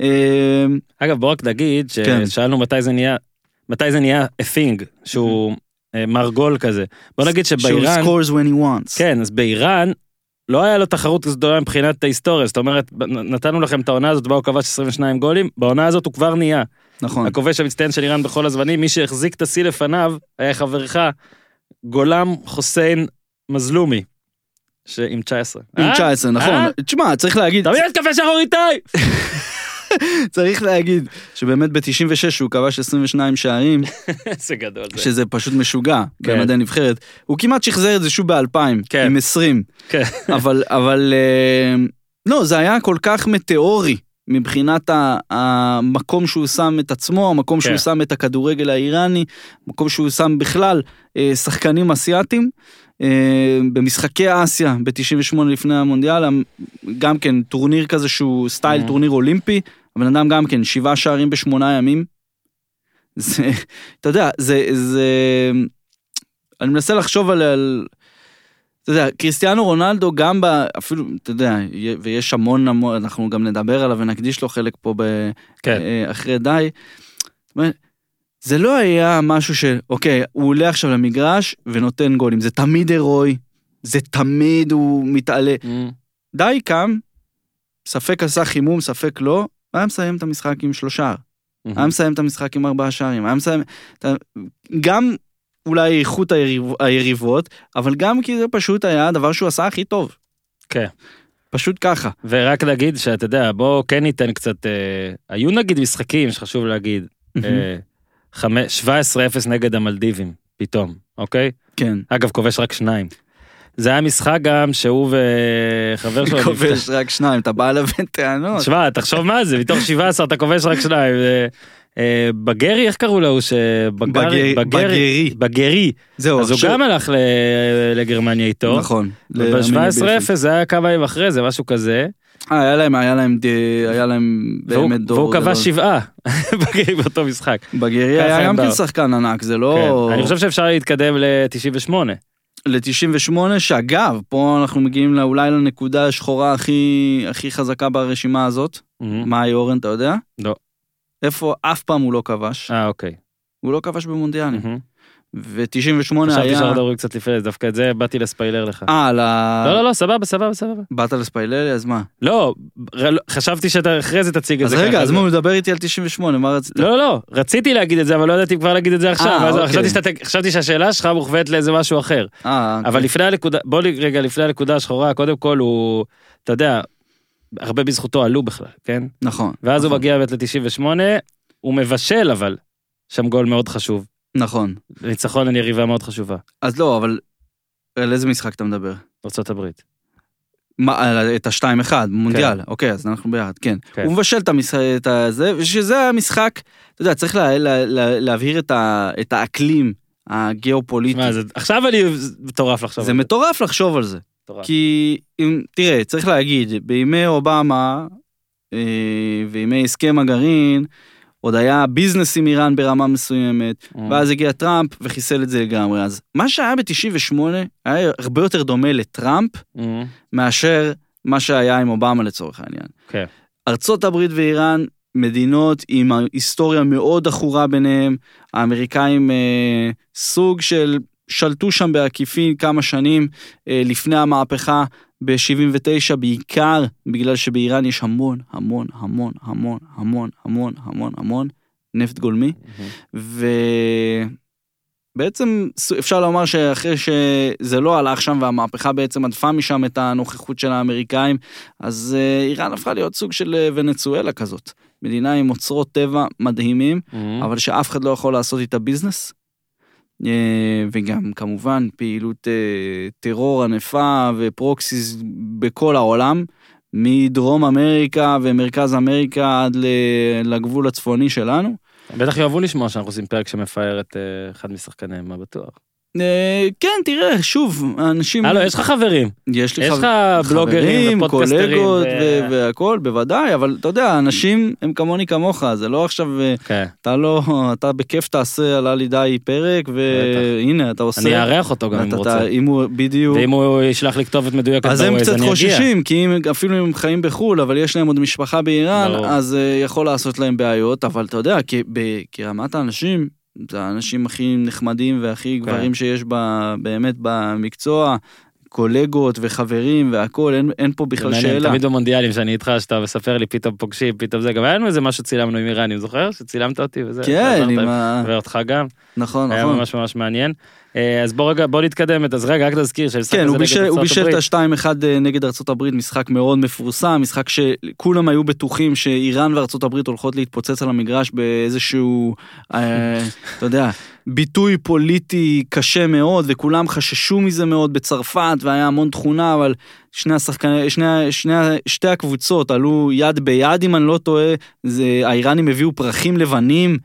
אה, אגב, בוא רק נגיד, כן. ששאלנו מתי זה נהיה, מתי זה נהיה a thing, שהוא אה, מרגול כזה. בוא נגיד שהוא שבאיראן, scores when he wants. כן, אז באיראן, לא היה לו תחרות גדולה מבחינת ההיסטוריה, זאת אומרת, נתנו לכם את העונה הזאת, בה הוא כבש 22 גולים, בעונה הזאת הוא כבר נהיה. נכון. הכובש המצטיין של איראן בכל הזמנים, מי שהחזיק את השיא לפניו, היה חברך, גולם חוסיין מזלומי, שעם 19. עם אה? 19, נכון. אה? תשמע, צריך להגיד, תמיד קפה שחור איתי! צריך להגיד שבאמת ב-96 הוא כבש 22 שערים, איזה גדול זה. שזה פשוט משוגע כן. במדעי נבחרת. הוא כמעט שחזר את זה שוב ב-2000, כן. עם 20. כן. אבל, אבל, אה, לא, זה היה כל כך מטאורי מבחינת המקום שהוא שם את עצמו, המקום שהוא כן. שם את הכדורגל האיראני, המקום שהוא שם בכלל אה, שחקנים אסיאתים. אה, במשחקי אסיה ב-98 לפני המונדיאל, המ- גם כן טורניר כזה שהוא סטייל Mhm. טורניר אולימפי, הבן אדם גם כן שבעה שערים בשמונה ימים. זה, אתה יודע, זה, זה, אני מנסה לחשוב על, על אתה יודע, קריסטיאנו רונלדו גם ב... אפילו, אתה יודע, ויש המון המון, אנחנו גם נדבר עליו ונקדיש לו חלק פה ב... כן. אה, אחרי די. זה לא היה משהו ש... אוקיי, הוא עולה עכשיו למגרש ונותן גולים, זה תמיד הירואי, זה תמיד הוא מתעלה. די קם, ספק עשה חימום, ספק לא, היה מסיים את המשחק עם שלושה. היה מסיים את המשחק עם ארבעה שערים, היה מסיים... אתה- גם אולי איכות היריב, היריבות, אבל גם כי זה פשוט היה הדבר שהוא עשה הכי טוב. כן. פשוט ככה. ורק להגיד שאתה יודע, בוא כן ניתן קצת, אה, היו נגיד משחקים שחשוב להגיד, אה, חמש- 17-0 נגד המלדיבים, פתאום, אוקיי? כן. אגב, כובש רק שניים. זה היה משחק גם שהוא וחבר שלו... כובש רק שניים, אתה בא לבן טענות. תשמע, תחשוב מה זה, מתוך 17 אתה כובש רק שניים. אה, אה, בגרי, איך קראו לו? בגרי- בגרי. זהו, אז הוא גם הלך ל- לגרמניה איתו. נכון. ב-17-0 זה היה כמה ימים אחרי זה, משהו כזה. אה, היה להם, היה להם, היה להם באמת דור והוא. כבש שבעה באותו משחק. בגרי היה גם כן. שחקן ענק, זה לא... כן. אני חושב שאפשר להתקדם ל-98. ל-98, שאגב, פה אנחנו מגיעים אולי לנקודה השחורה הכי, הכי חזקה ברשימה הזאת. מאי אורן, אתה יודע? לא. איפה אף פעם הוא לא כבש? אה, אוקיי. הוא לא כבש במונדיאלים. מהמם. ו-98 חשבתי היה... שאנחנו מדברים קצת לפני זה, דווקא את זה באתי לספיילר לך. אה, ל... לא, לא, לא, סבבה, סבבה, סבבה. באת לספיילרי, אז מה? לא, ר- חשבתי שאתה אחרי זה תציג את אז זה רגע, ככה, אז מה, הוא מדבר איתי על 98, מה רצית? לא, לא, לא, רציתי להגיד את זה, אבל לא ידעתי כבר להגיד את זה עכשיו. אה, אז אוקיי. חשבתי חשבתי שהשאלה שלך מוכוונת לאיזה משהו אחר. אה, אבל לפני הנקודה, בוא לי רגע לפני הנקודה השחורה, קודם כל הוא, אתה יודע, הרבה בזכותו עלו בכלל, כן? נכון. ואז הוא נכון, מגיע באמת ל-98, הוא מבשל אבל, שם גול מאוד חשוב. נכון. ניצחון על יריבה מאוד חשובה, אז לא, אבל על איזה משחק אתה מדבר? ארה"ב. מה, על- את ה-2-1, מונדיאל, אוקיי, אז אנחנו ביחד, כן. כן. הוא מבשל את המשחק, את הזה, ושזה המשחק, אתה יודע, צריך לה- לה- לה- להבהיר את ה- את האקלים הגיאופוליטי. מה, זה- עכשיו אני זה מטורף לחשוב. זה על מטורף לחשוב על זה. מטורף. כי, אם, תראה, צריך להגיד, בימי אובמה אה, וימי הסכם הגרעין, עוד היה ביזנס עם איראן ברמה מסוימת, Mm. ואז הגיע טראמפ וחיסל את זה לגמרי. אז מה שהיה ב-98 היה הרבה יותר דומה לטראמפ Mm. מאשר מה שהיה עם אובמה לצורך העניין. כן. ארצות הברית ואיראן, מדינות עם היסטוריה מאוד עכורה ביניהם, האמריקאים אה, סוג של שלטו שם בעקיפין כמה שנים אה, לפני המהפכה ב-79 בעיקר בגלל שבאיראן יש המון, המון, המון, המון, המון, המון, המון, המון נפט גולמי. Mm-hmm. ובעצם אפשר לומר שאחרי שזה לא הלך שם והמהפכה בעצם עדפה משם את הנוכחות של האמריקאים, אז אה, איראן הפכה להיות סוג של אה, ונצואלה כזאת. מדינה עם אוצרות טבע מדהימים, mm-hmm. אבל שאף אחד לא יכול לעשות איתה ביזנס. אה, וגם כמובן פעילות אה, טרור ענפה ופרוקסיס בכל העולם, מדרום אמריקה ומרכז אמריקה עד לגבול הצפוני שלנו. בטח יאהבו לשמוע שאנחנו עושים פרק שמפאר את אה, אחד משחקניהם, מה בטוח. אה, כן, תראה, שוב, האנשים... הלו, יש לך חברים. יש לי יש חב- לך בלוגרים חברים, ופודקסטרים. קולגות ו- ו- והכל, בוודאי, אבל אתה יודע, אנשים הם כמוני כמוך, זה לא עכשיו, אה, כן. אתה לא, אתה בכיף תעשה עלה לי די פרק, והנה, אתה עושה... אני אארח אותו גם אם רוצה. אם הוא, בדיוק. ואם הוא ישלח לי כתובת מדויקת אז הם קצת. חוששים, כי אפילו אם הם חיים בחו"ל, אבל יש להם עוד משפחה באיראן. אז uh, יכול לעשות להם בעיות, אבל אתה יודע, כרמת האנשים, זה האנשים הכי נחמדים והכי כן. גברים שיש ב, באמת במקצוע, קולגות וחברים והכול, אין, אין פה בכלל שאלה. תמיד במונדיאלים שאני איתך, שאתה מספר לי פתאום פוגשים, פתאום זה, גם היה לנו איזה משהו צילמנו עם איראנים, זוכר? שצילמת אותי וזה. כן, עם ה... ואותך גם, נכון, היה נכון. ממש ממש מעניין. אה, אז בוא רגע, בוא נתקדם, אז רגע, רק תזכיר שהמשחק כן, הזה הוא נגד בישל, הוא ארצות בישל. את ה-2-1 נגד ארצות הברית, משחק מאוד מפורסם, משחק שכולם היו בטוחים שאיראן וארצות הברית הולכות להתפוצץ על המגרש באיזשהו, אה, אתה יודע, ביטוי פוליטי קשה מאוד, וכולם חששו מזה מאוד בצרפת, והיה המון תכונה, אבל שני השחקנים, שני, שני, שתי הקבוצות עלו יד ביד, אם אני לא טועה, זה, האיראנים הביאו פרחים לבנים.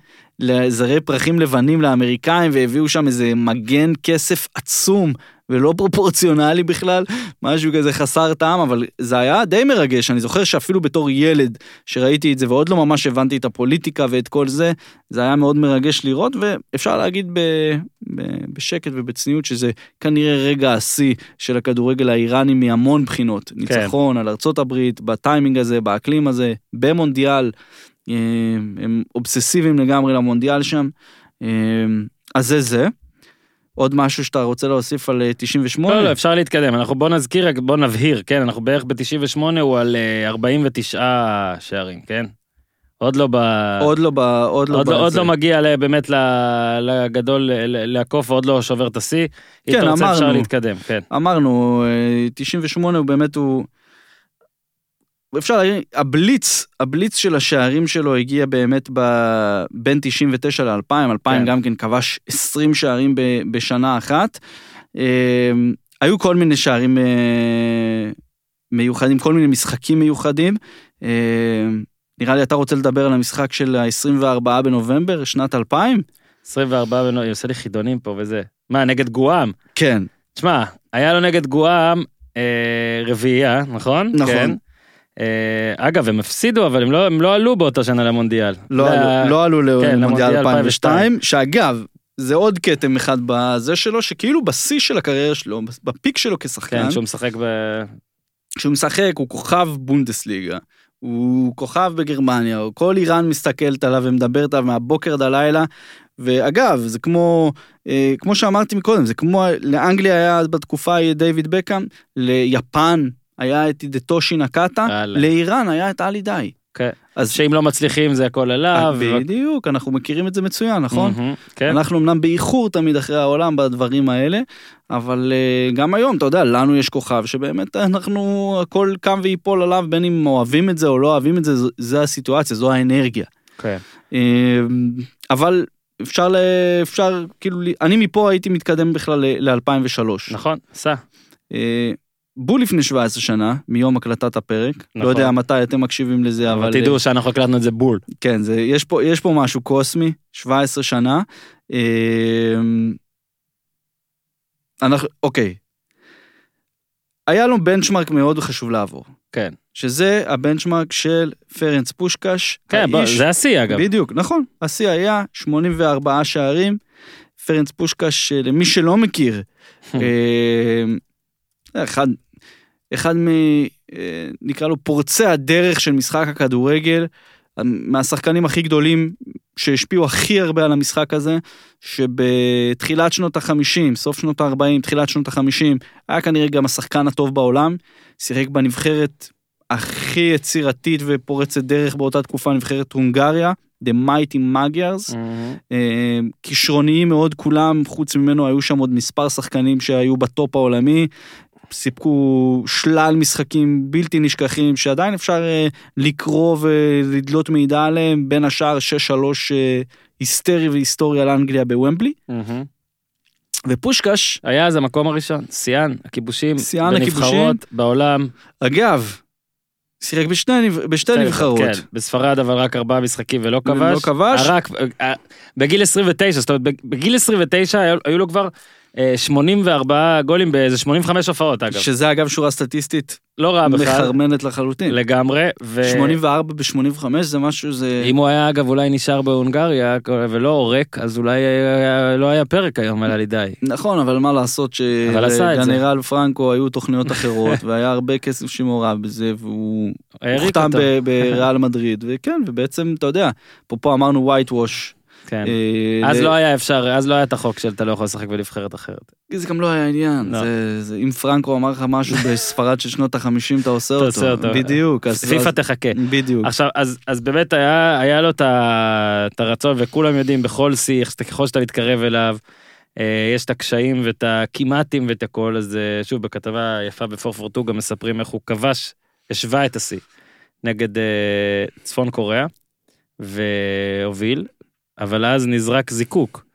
זרי פרחים לבנים לאמריקאים והביאו שם איזה מגן כסף עצום ולא פרופורציונלי בכלל, משהו כזה חסר טעם, אבל זה היה די מרגש, אני זוכר שאפילו בתור ילד שראיתי את זה ועוד לא ממש הבנתי את הפוליטיקה ואת כל זה, זה היה מאוד מרגש לראות ואפשר להגיד ב, ב, בשקט ובצניעות שזה כנראה רגע השיא של הכדורגל האיראני מהמון בחינות, ניצחון על ארצות הברית, בטיימינג הזה, באקלים הזה, במונדיאל. אה, הם אובססיביים לגמרי למונדיאל שם. אה, אז זה זה. עוד משהו שאתה רוצה להוסיף על אה, 98? לא, לא, אפשר להתקדם, אנחנו בוא נזכיר, רק בוא נבהיר, כן, אנחנו בערך ב-98 הוא על אה, 49 שערים, כן? עוד לא ב... עוד לא ב... עוד לא עוד לא, עוד. לא מגיע באמת לגדול לעקוף ועוד לא שובר את השיא. אם כן, אתה רוצה אפשר אמרנו. להתקדם, כן. אמרנו, אה, 98 הוא באמת הוא... אפשר להגיד, הבליץ, הבליץ של השערים שלו הגיע באמת ב... בין 99 ל-2000, 2000 כן. גם כן כבש 20 שערים ב... בשנה אחת. אה, היו כל מיני שערים אה, מיוחדים, כל מיני משחקים מיוחדים. אה, נראה לי אתה רוצה לדבר על המשחק של ה-24 בנובמבר, שנת 2000? 24 בנו, עושה לי חידונים פה וזה. מה, נגד גואם? כן, תשמע, היה לו נגד גואם אה, רביעייה, נכון? נכון. כן. אה, אגב, הם הפסידו, אבל הם לא, הם לא עלו באותה שנה למונדיאל. לא זה עלו, לא עלו כן, למונדיאל למונדיאל 2002, שאגב, זה עוד כתם אחד בזה שלו, שכאילו בשיא של הקריירה שלו, בפיק שלו כשחקן, כן, שהוא משחק ב... כשהוא משחק הוא כוכב בונדסליגה, הוא כוכב בגרמניה, כל איראן מסתכלת עליו ומדברת עליו מהבוקר עד הלילה, ואגב, זה כמו, אה, כמו שאמרתי מקודם, זה כמו, לאנגליה היה בתקופה דיוויד בקאם, ליפן היה את הידטושי יאללה. לאיראן היה את עלי די. כן. אז שאם לא מצליחים זה הכל עליו. ו- בדיוק, אנחנו מכירים את זה מצוין, נכון? כן. אנחנו אמנם באיחור תמיד אחרי העולם בדברים האלה, אבל uh, גם היום, אתה יודע, לנו יש כוכב שבאמת אנחנו, הכל קם ויפול עליו, בין אם אוהבים את זה או לא אוהבים את זה, זו- זה הסיטואציה, זו האנרגיה. כן. Uh, אבל אפשר, ל, אפשר, כאילו, אני מפה הייתי מתקדם בכלל ל-2003. נכון, סע. בול לפני 17 שנה, מיום הקלטת הפרק, לא נכון. יודע מתי אתם מקשיבים לזה, אבל... אבל תדעו שאנחנו הקלטנו את זה בול. כן, זה, יש, פה, יש פה משהו קוסמי, 17 שנה. אמ, אנחנו, אוקיי. היה לו בנצ'מרק מאוד חשוב לעבור, כן. שזה הבנצ'מרק של פרנץ פושקש. כן, האיש- זה השיא אגב. בדיוק, נכון. השיא היה 84 שערים. פרנץ פושקש, למי שלא מכיר, אמ, אחד, אחד מ... אה, נקרא לו פורצי הדרך של משחק הכדורגל, מהשחקנים הכי גדולים שהשפיעו הכי הרבה על המשחק הזה, שבתחילת שנות החמישים, סוף שנות ה-40, תחילת שנות החמישים, היה כנראה גם השחקן הטוב בעולם, שיחק בנבחרת הכי יצירתית ופורצת דרך באותה תקופה, נבחרת הונגריה, The Mighty Magyars. אה, כישרוניים מאוד כולם, חוץ ממנו היו שם עוד מספר שחקנים שהיו בטופ העולמי, סיפקו שלל משחקים בלתי נשכחים שעדיין אפשר אה, לקרוא ולדלות מידע עליהם, בין השאר 6-3 אה, היסטרי והיסטורי על אנגליה בוומבלי, מהמם. ופושקש, היה אז המקום הראשון, שיאן הכיבושים, שיאן הכיבושים. בעולם. אגב, שיחק בשני, נב- בשתי נבחרות. כן, בספרד אבל רק ארבעה משחקים ולא כבש. ולא כבש. רק, אה, בגיל 29, זאת אומרת בגיל 29 היו, היו לו כבר 84 גולים באיזה 85 הופעות אגב. שזה אגב שורה סטטיסטית לא רע בכלל, מחרמנת לחלוטין. לגמרי. ו- 84 ב-85 זה משהו, זה... אם הוא היה אגב אולי נשאר בהונגריה ולא עורק, אז אולי היה- לא היה פרק היום על הלידאי. נכון, אבל מה לעשות אבל עשה את זה. שלגנרל פרנקו היו תוכניות אחרות, והיה הרבה כסף שמעורב בזה, והוא העריק הוחתם בריאל מדריד, וכן, ובעצם, אתה יודע, אפרופו אמרנו white wash. כן. אה, אז לא היה אפשר, אז לא היה את החוק של אתה לא יכול לשחק בנבחרת אחרת. זה גם לא היה עניין, לא. אם פרנקו אמר לך משהו בספרד של שנות החמישים, אתה עושה אותו. בדיוק. פיפ"א תחכה. בדיוק. עכשיו, אז, באמת היה, לו את הרצון, וכולם יודעים, בכל שיא, ככל שאתה מתקרב אליו, אה, יש את הקשיים ואת הכמעטים ואת הכל, אז אה, שוב, בכתבה יפה בפורפורטו גם מספרים איך הוא כבש, השווה את השיא נגד צפון קוריאה, והוביל, אבל אז נזרק זיקוק,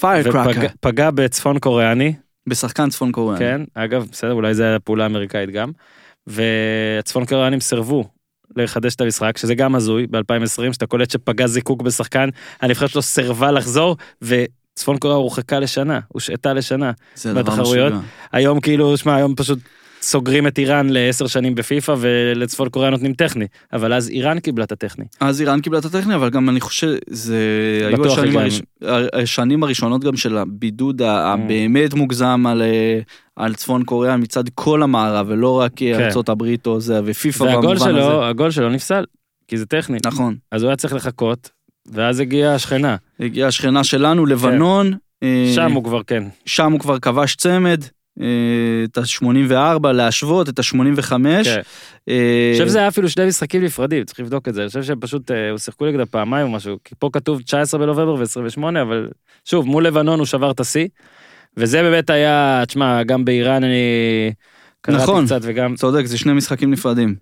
פיירקראקר. ופגע בצפון קוריאני, בשחקן צפון קוריאני. כן, אגב, בסדר, אולי זה היה פעולה אמריקאית גם. והצפון קוריאנים סירבו לחדש את המשחק, שזה גם הזוי, ב-2020, שאתה קולט שפגע זיקוק בשחקן, הנבחרת שלו סירבה לחזור, וצפון קוריאה הורחקה לשנה, הושעתה לשנה. בתחרויות. היום כאילו, שמע, היום פשוט סוגרים את איראן לעשר שנים בפיפא, ולצפון קוריאה נותנים טכני, אבל אז איראן קיבלה את הטכני. אז איראן קיבלה את הטכני, אבל גם אני חושב, זה היו השנים. הראש... השנים הראשונות גם של הבידוד Mm. הבאמת מוגזם על, אה, על צפון קוריאה מצד כל המערב, ולא רק כן. ארצות הברית או זה, ופיפ"א והגול במובן הזה. שלו, הגול שלו נפסל, כי זה טכני. נכון. אז הוא היה צריך לחכות, ואז הגיעה השכנה. הגיעה השכנה שלנו, לבנון. אה, כן. שם הוא כבר כן. שם הוא כבר כבש צמד. אה, את ה-84, להשוות את ה-85. כן. אני חושב שזה היה אפילו שני משחקים נפרדים, צריך לבדוק את זה, אני חושב שהם פשוט, אה, הוא שיחקו נגד פעמיים או משהו, כי פה כתוב 19 בנובמבר ו-28, אבל שוב, מול לבנון הוא שבר את השיא, וזה באמת היה, תשמע, גם באיראן אני קראתי נכון. קצת וגם, צודק, זה שני משחקים נפרדים.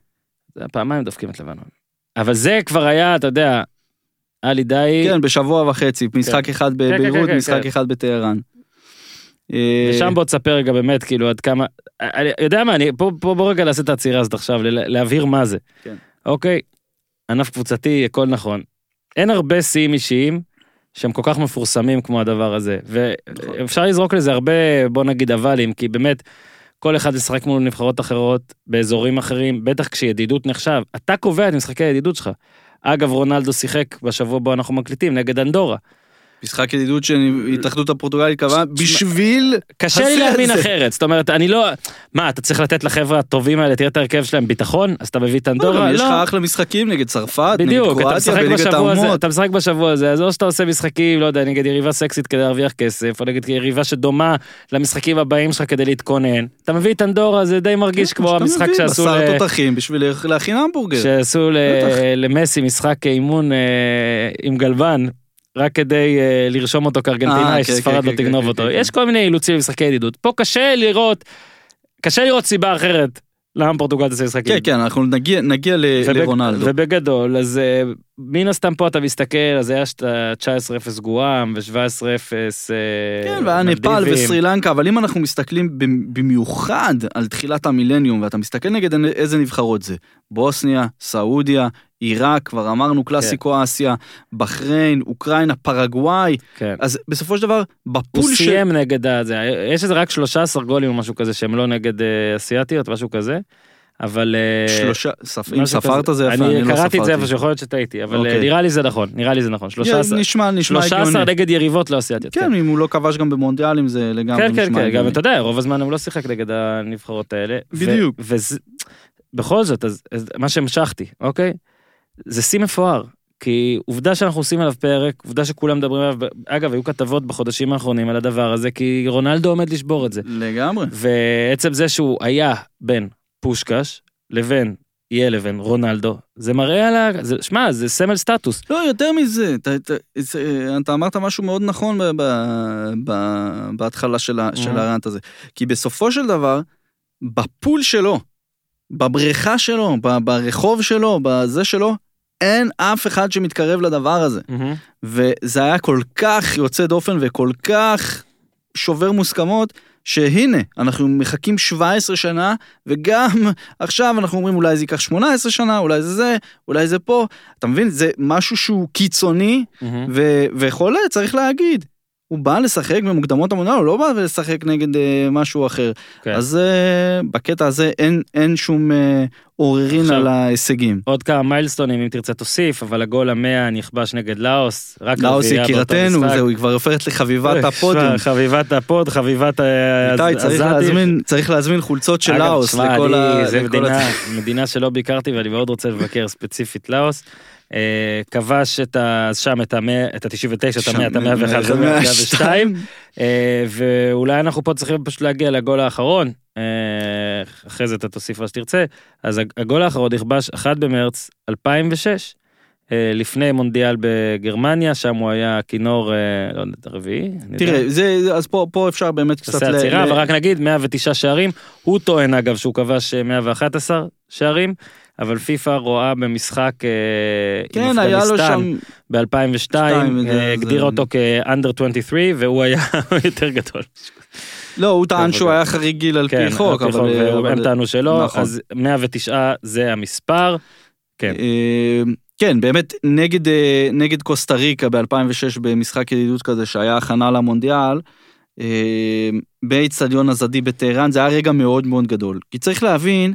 זה היה פעמיים דופקים את לבנון. אבל זה כבר היה, אתה יודע, עלי די, כן, בשבוע וחצי, משחק אחד כן, כן, בביירות, כן, משחק כן. אחד בטהרן. אה, ושם בוא תספר רגע באמת, כאילו, עד כמה, אני יודע מה, אני, פה, פה בוא רגע נעשה את העצירה הזאת עכשיו, להבהיר מה זה. כן. אוקיי, ענף קבוצתי, הכל נכון. אין הרבה שיאים אישיים שהם כל כך מפורסמים כמו הדבר הזה, ואפשר לזרוק לזה הרבה, בוא נגיד אבלים, כי באמת, כל אחד משחק מול נבחרות אחרות, באזורים אחרים, בטח כשידידות נחשב, אתה קובע את משחקי הידידות שלך. אגב, רונלדו שיחק בשבוע בו אנחנו מקליטים נגד אנדורה. משחק ידידות שהתאחדות הפורטוגלית קבעה בשביל... קשה לי להאמין. אחרת, זאת אומרת, אני לא... מה, אתה צריך לתת לחבר'ה הטובים האלה, תראה את ההרכב שלהם ביטחון? אז אתה מביא את לא, אנדורה? גם יש לך לא. אחלה משחקים נגד צרפת, נגד קרואטיה, בליגת האומות. אתה משחק בשבוע הזה, אז או שאתה עושה משחקים, לא יודע, נגד יריבה סקסית כדי להרוויח כסף, או נגד יריבה שדומה למשחקים הבאים שלך כדי להתכונן. אתה מביא את אנדורה, זה די מרגיש כמו שאתה המשחק שעשו בשר תותחים בשביל להכין המבורגר. שעשו. למסי משחק אימון אה, עם גלבן. רק כדי אה, לרשום אותו אה, כארגנטינאי, כן, שספרד כן, לא כן, תגנוב כן, אותו. יש. כל מיני אילוצים במשחקי ידידות. פה קשה לראות, קשה לראות סיבה אחרת למה פורטוגל תעשה משחק כן. כן, אנחנו נגיע- נגיע ל- ובג- לרונלדו. ובגדול, אז אה, מן הסתם פה אתה מסתכל, אז היה שת- 19-0 גואם ו-17-0 כן, והיה נפאל וסרי לנקה, אבל אם אנחנו מסתכלים במ- במיוחד על תחילת המילניום, ואתה מסתכל נגד איזה נבחרות זה, בוסניה, סעודיה, עיראק, כבר אמרנו קלאסיקו אסיה, בחריין, אוקראינה, פרגוואי, כן. אז בסופו של דבר, הוא בפול של... סיים נגד הזה, יש איזה רק 13 גולים או משהו כזה שהם לא נגד אה, אסיאתיות, משהו כזה, אבל... אה, שלושה, ספ- אם ספרת. זה יפה, אני אני לא קראתי את זה ספרתי. איפה שיכול להיות שטעיתי, אבל אוקיי. אה, נראה לי זה נכון, נראה לי זה נכון, 13 נשמע, נשמע 13 הגיוני. נגד יריבות לא אסיאתיות. כן, אם הוא לא כבש גם במונדיאלים זה לגמרי כן, כן, נשמע כן, גם הגיוני. אתה יודע, רוב הזמן הוא לא שיחק נגד הנבחרות האלה. בדיוק. בכל זאת, אז, אז מה שהמשכתי, אוקיי? זה שיא מפואר. כי עובדה שאנחנו עושים עליו פרק, עובדה שכולם מדברים עליו, אגב, היו כתבות בחודשים האחרונים על הדבר הזה, כי רונלדו עומד לשבור את זה. לגמרי. ועצם זה שהוא היה בין פושקש לבין, יהיה לבין רונלדו, זה מראה על ה... זה- שמע, זה סמל סטטוס. לא, יותר מזה, אתה, אתה, אתה אמרת משהו מאוד נכון ב, ב, ב, בהתחלה של, ה, של. הרנט הזה. כי בסופו של דבר, בפול שלו, בבריכה שלו, ב, ברחוב שלו, בזה שלו, אין אף אחד שמתקרב לדבר הזה. וזה היה כל כך יוצא דופן וכל כך שובר מוסכמות, שהנה, אנחנו מחכים 17 שנה, וגם עכשיו אנחנו אומרים אולי זה ייקח 18 שנה, אולי זה זה, אולי זה פה. אתה מבין? זה משהו שהוא קיצוני, ו- וחולה, צריך להגיד. הוא בא לשחק במוקדמות המונדיאל, הוא לא בא לשחק נגד אה, משהו אחר. כן. אז אה, בקטע הזה אין, אין שום אה, עוררין עכשיו- על ההישגים. עוד כמה milestone ים אם תרצה תוסיף, אבל הגול המאה נכבש נגד לאוס, רק לאוס יקירתנו. זהו, היא כבר הופכת לחביבת אה, הפודיום. שמע, חביבת הפוד, חביבת ה- איתי, צריך. להזמין, צריך להזמין חולצות של לאוס לכל ה... זה מדינה, מדינה שלא ביקרתי ואני מאוד רוצה לבקר ספציפית לאוס. אה, כבש את ה... שם את המאה, את ה-99, את המאה, את המאה ואחת, את המאה ושתיים. אה, ואולי אנחנו פה צריכים פשוט להגיע לגול האחרון, אה, אחרי זה אתה תוסיף מה שתרצה. אז הגול האחרון נכבש 1 במרץ 2006, אה, לפני מונדיאל בגרמניה, שם הוא היה כינור, לא יודע, הרביעי. יודע. תראה, זה, אז פה, פה אפשר באמת קצת... עושה עצירה, ל- אבל רק נגיד 109 שערים, הוא טוען אגב שהוא כבש אה, 111 שערים, אבל פיפ"א רואה במשחק אה, עם כן, היה לו אפגניסטן שם... ב-2002, שתיים, זה- אה, הגדירה זה- אותו כ-under 23 והוא היה יותר גדול. לא, הוא טען שהוא היה חריג גיל על כן, פי חוק, אבל... הם טענו שלא, נכון. אז 109 זה המספר. כן. אה, כן, באמת, נגד, נגד קוסטה ריקה ב-2006 במשחק ידידות כזה שהיה הכנה למונדיאל, באיצטדיון הזדי בטהרן, זה היה רגע מאוד מאוד גדול. כי צריך להבין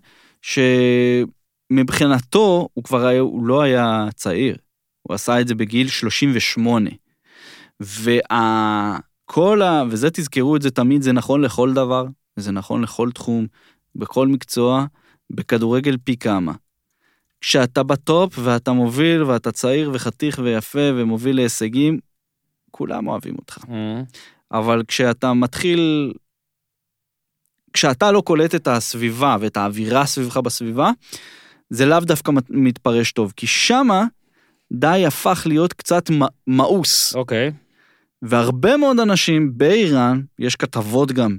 שמבחינתו הוא כבר היה, הוא לא היה צעיר, הוא עשה את זה בגיל 38. וכל ה... וזה תזכרו את זה תמיד, זה נכון לכל דבר, וזה נכון לכל תחום, בכל מקצוע, בכדורגל פי כמה. כשאתה בטופ ואתה מוביל ואתה צעיר וחתיך ויפה ומוביל להישגים, כולם אוהבים אותך. אה, אבל כשאתה מתחיל, כשאתה לא קולט את הסביבה ואת האווירה סביבך בסביבה, זה לאו דווקא מת- מתפרש טוב, כי שמה די הפך להיות קצת מאוס. אוקיי. והרבה מאוד אנשים באיראן, יש כתבות גם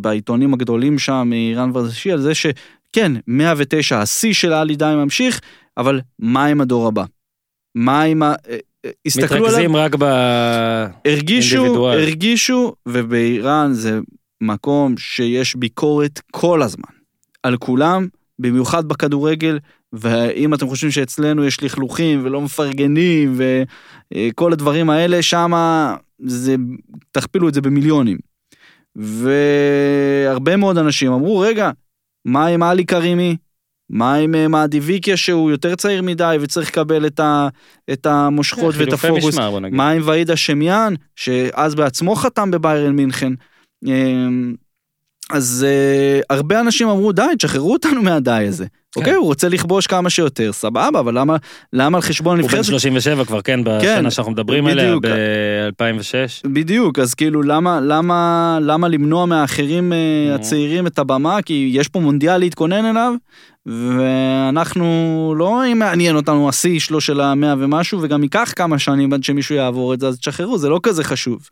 בעיתונים הגדולים שם, מאיראן ורשי, על זה שכן, 109, השיא של עלי די ממשיך, אבל מה עם הדור הבא? מה עם ה... אה, אה, הסתכלו עליו, מתרכזים רק ב... הרגישו. הרגישו, ובאיראן זה מקום שיש ביקורת כל הזמן. על כולם, במיוחד בכדורגל, ואם אתם חושבים שאצלנו יש לכלוכים ולא מפרגנים וכל הדברים האלה, שמה זה, תכפילו את זה במיליונים. והרבה מאוד אנשים אמרו, רגע, מה עם עלי כרימי? מה עם אה, מאדי ויקיה שהוא יותר צעיר מדי וצריך לקבל את, ה, את המושכות ואת הפוקוס? משמר, בוא נגיד. מה עם ואיד השמיאן, שאז בעצמו חתם בביירן מינכן. אז uh, הרבה אנשים אמרו די, תשחררו אותנו מהדי הזה. אוקיי, הוא רוצה לכבוש כמה שיותר, סבבה, אבל למה, למה על חשבון הוא בן הנבחרת? 37 כבר, כן, בשנה שאנחנו מדברים עליה, בדיוק. ב-2006. בדיוק, אז כאילו למה, למה, למה למנוע מהאחרים אה, נו. הצעירים את הבמה? כי יש פה מונדיאל להתכונן אליו, ואנחנו, לא מעניין אותנו השיא שלו של המאה ומשהו, וגם ייקח כמה שנים עד שמישהו יעבור את זה, אז תשחררו, זה לא כזה חשוב.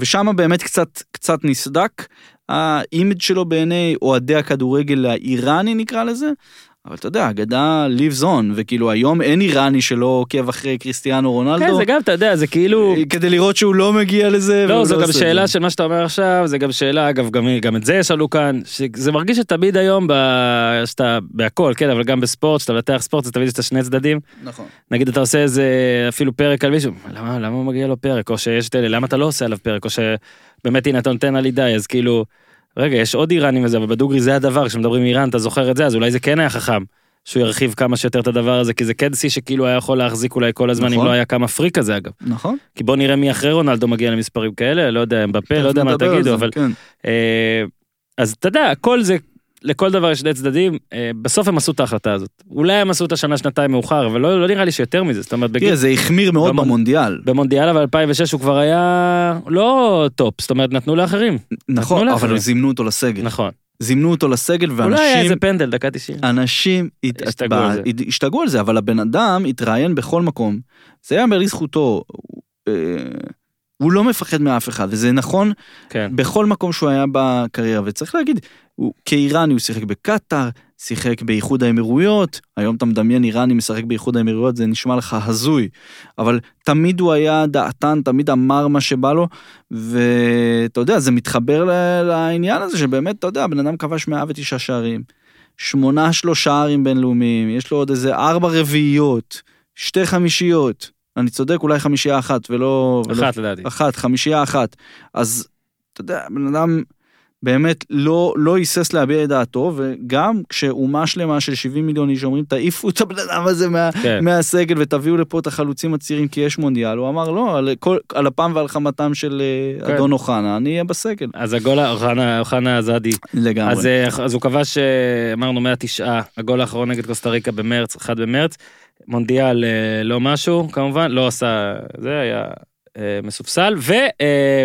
ושם באמת קצת, קצת נסדק האימג' שלו בעיני אוהדי הכדורגל האיראני נקרא לזה. אבל אתה יודע, אגדה lives on, וכאילו היום אין איראני שלא עוקב אחרי קריסטיאנו רונלדו. כן, זה גם, אתה יודע, זה כאילו... כדי לראות שהוא לא מגיע לזה. לא, זו גם עושה את שאלה זה. של מה שאתה אומר עכשיו, זה גם שאלה, אגב, גם, גם את זה יש לנו כאן, שזה מרגיש שתמיד היום, ב... שאתה, בהכל, כן, אבל גם בספורט, שאתה מנתח ספורט, זה תמיד יש את השני צדדים. נכון. נגיד אתה עושה איזה, אפילו פרק על מישהו, למה, למה מגיע לו פרק? או שיש את אלה, למה אתה לא עושה עליו פרק? או שבאמת, הנה, אתה נותן די, אז כאילו, רגע, יש עוד איראנים וזה, אבל בדוגרי זה הדבר, כשמדברים איראן, אתה זוכר את זה, אז אולי זה כן היה חכם. שהוא ירחיב כמה שיותר את הדבר הזה, כי זה כן שיא שכאילו היה יכול להחזיק אולי כל הזמן, אם נכון. לא היה כמה פריק כזה אגב. נכון. כי בוא נראה מי אחרי רונלדו מגיע למספרים כאלה, לא יודע, בפה, לא יודע מה תגידו, זה, אבל... כן. אה, אז אתה יודע, הכל זה, לכל דבר יש שני צדדים, אה, בסוף הם עשו את ההחלטה הזאת. אולי הם עשו את השנה, שנתיים מאוחר, אבל לא, לא נראה לי שיותר מזה, זאת אומרת, בגיל, תראה, זה החמיר מאוד במונ- במונדיאל. במונדיאל אבל 2006 הוא כבר היה לא top, זאת אומרת, נתנו לאחרים. נכון, נתנו אבל לאחרים. זימנו אותו לסגל. נכון. זימנו אותו לסגל אולי היה ואנשים... איזה פנדל, דקה 90. אנשים הת- השתגעו על השתגעו על זה, אבל הבן אדם התראיין בכל מקום. זה ייאמר לזכותו. הוא, אה, הוא לא מפחד מאף אחד, וזה נכון כן. בכל מקום שהוא היה בקריירה, וצריך להגיד, הוא, כאיראני הוא שיחק בקטאר, שיחק באיחוד האמירויות, היום אתה מדמיין איראני משחק באיחוד האמירויות, זה נשמע לך הזוי, אבל תמיד הוא היה דעתן, תמיד אמר מה שבא לו, ואתה יודע, זה מתחבר לעניין הזה שבאמת, אתה יודע, הבן אדם כבש 109 שערים, שמונה שלושה שערים בינלאומיים, יש לו עוד איזה ארבע רביעיות, שתי חמישיות. אני צודק, אולי חמישייה אחת ולא... ולא- אחת לדעתי. אחת, חמישייה אחת. אז, אתה יודע, בן אדם באמת לא, לא היסס להביע את דעתו, וגם כשאומה שלמה של 70 מיליון איש אומרים, תעיפו את הבן אדם הזה מה, כן. מהסגל ותביאו לפה את החלוצים הצעירים כי יש מונדיאל, הוא אמר לא, על, כל, על אפם ועל חמתם של אה, כן. אדון אוחנה, אני אהיה בסגל. אז הגול, אוחנה- אוחנה עזדי. לגמרי. אז, אה, אז הוא כבש, אה, אמרנו, מהתשעה, הגול האחרון נגד קוסטה ריקה במרץ, 1 במרץ. מונדיאל אה, לא משהו, כמובן, לא עשה, זה היה אה, מסופסל, ו, אה,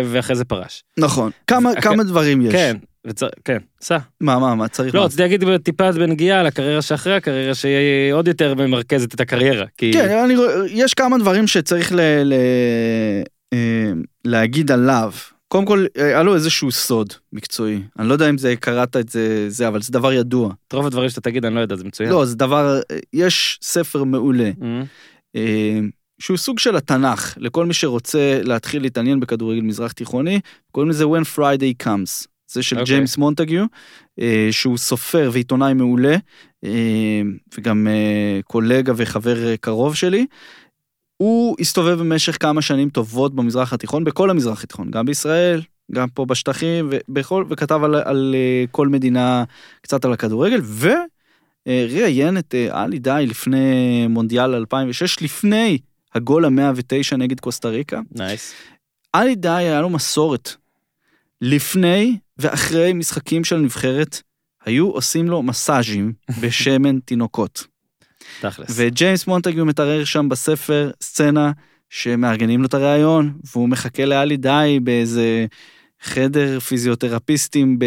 ואחרי זה פרש. נכון. כמה, הכ- כמה דברים יש. כן, וצר, כן, סע. מה, מה, מה, צריך לא? רציתי להגיד טיפה בנגיעה לקריירה שאחרי הקריירה, שהיא עוד יותר ממרכזת את הקריירה. כי... כן, אני, יש כמה דברים שצריך ל, ל, אה, להגיד עליו. קודם כל, אה, היה לו איזשהו סוד מקצועי. אני לא יודע אם זה, קראת את זה, זה, אבל זה דבר ידוע. את רוב הדברים שאתה תגיד, אני לא יודע, זה מצוין. לא, זה דבר, אה, יש ספר מעולה, אה, שהוא סוג של התנ"ך, לכל מי שרוצה להתחיל להתעניין בכדורגל מזרח תיכוני, קוראים לזה When Friday Comes. זה של אוקיי. ג'יימס מונטגיו, אה, שהוא סופר ועיתונאי מעולה, אה, וגם אה, קולגה וחבר קרוב שלי. הוא הסתובב במשך כמה שנים טובות במזרח התיכון, בכל המזרח התיכון, גם בישראל, גם פה בשטחים, ובכל, וכתב על, על כל מדינה קצת על הכדורגל, וראיין את אה, עלי דאי לפני מונדיאל 2006, לפני הגול ה-109 נגד קוסטה ריקה. nice. עלי דאי היה לו מסורת. לפני ואחרי משחקים של נבחרת, היו עושים לו מסאז'ים בשמן תינוקות. תכלס. וג'יימס מונטגיו מתאר שם בספר סצנה שמארגנים לו את הראיון, והוא מחכה לעלי דאי באיזה חדר פיזיותרפיסטים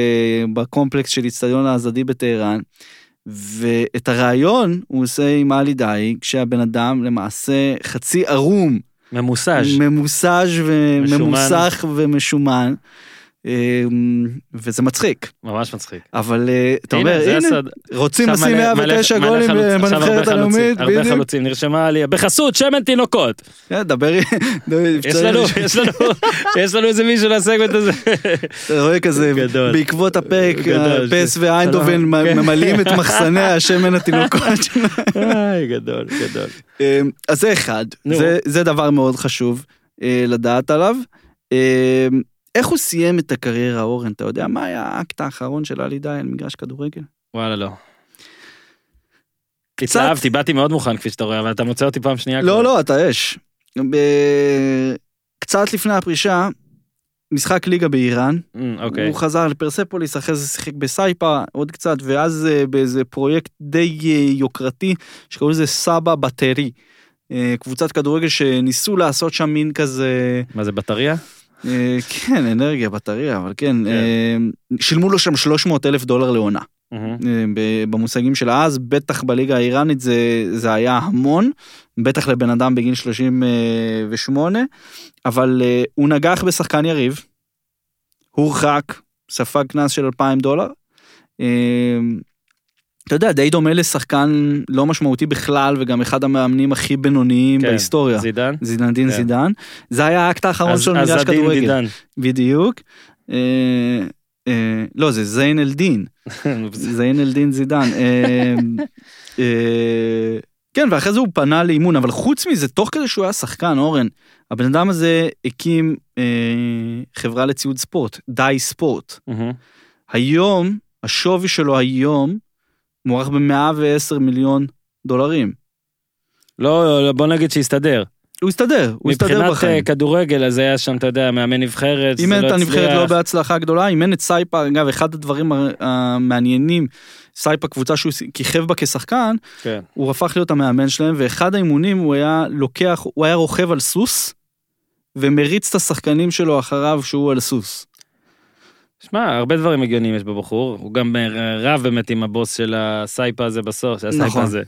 בקומפלקס של איצטדיון האזדי בטהרן. ואת הראיון הוא עושה עם אלי די, כשהבן אדם למעשה חצי ערום. ממוסאז' משומן. וממוסך ומשומן, וזה מצחיק. ממש מצחיק. אבל אה, אתה אומר, הנה. רוצים לשים מלא- 109 מלא- גולים בנבחרת הלאומית, הרבה. חלוצים, נרשמה לי, בחסות שמן תינוקות. כן, דבר, יש לנו, יש לנו, יש לנו איזה מישהו לסגמנט הזה. אתה רואה כזה. בעקבות הפרק, גדול, פס. ואיינדובן. ממלאים את מחסני השמן התינוקות גדול, גדול. אמ, אז זה אחד. זה- דבר מאוד חשוב אה, לדעת עליו. איך הוא סיים את הקריירה, אורן? אתה יודע מה היה האקט האחרון של עלי די על מגרש כדורגל? וואלה, לא. התלהבתי, באתי מאוד מוכן כפי שאתה רואה, אבל אתה מוצא אותי פעם שנייה. כבר. לא, לא, אתה אש. ב- קצת לפני הפרישה, משחק ליגה באיראן, אמ, אוקיי. הוא חזר לפרספוליס, אחרי זה שיחק בסייפה עוד קצת, ואז אה, באיזה פרויקט די אה, יוקרתי, שקראו לזה סבא בטרי. אה, קבוצת כדורגל שניסו לעשות שם מין כזה, מה זה בטריה? אה, כן, אנרגיה, בטריה, אבל כן, כן. אה, שילמו לו שם 300 אלף דולר לעונה. אה, במושגים של אז, בטח בליגה האיראנית זה, זה היה המון, בטח לבן אדם בגיל 38, אבל הוא נגח בשחקן יריב, הורחק, ספג קנס של 2,000 דולר. אתה יודע, די דומה לשחקן לא משמעותי בכלל, וגם אחד המאמנים הכי בינוניים כן, בהיסטוריה. זידן? זינדין כן. זידן. זה היה האקט האחרון אז- אז במגרש עדין כדורגל. דידן. בדיוק. אה, אה, לא, זה זיין אלדין. זיין אלדין זידן. אה, אה, כן, ואחרי זה הוא פנה לאימון, אבל חוץ מזה, תוך כדי שהוא היה שחקן, אורן, הבן אדם הזה הקים אה, חברה לציוד ספורט, די ספורט. מהמם. היום, השווי שלו היום, מוערך ב-110 מיליון דולרים. לא, לא, בוא נגיד שהסתדר. הוא הסתדר, הוא הסתדר מבחינת בחיים. אה, כדורגל, אז היה שם, אתה יודע, מאמן נבחרת, אימן לא את הנבחרת הצליח. לא בהצלחה גדולה, אימן את סייפה, אגב, אחד הדברים המעניינים, סייפה קבוצה שהוא כיכב בה כשחקן, כן. הוא הפך להיות המאמן שלהם, ואחד האימונים הוא היה לוקח, הוא היה רוכב על סוס, ומריץ את השחקנים שלו אחריו שהוא על סוס. שמע, הרבה דברים הגיוניים יש בבחור, הוא גם רב באמת עם הבוס של הסייפה הזה בסוף, של הסייפה נכון. הזה.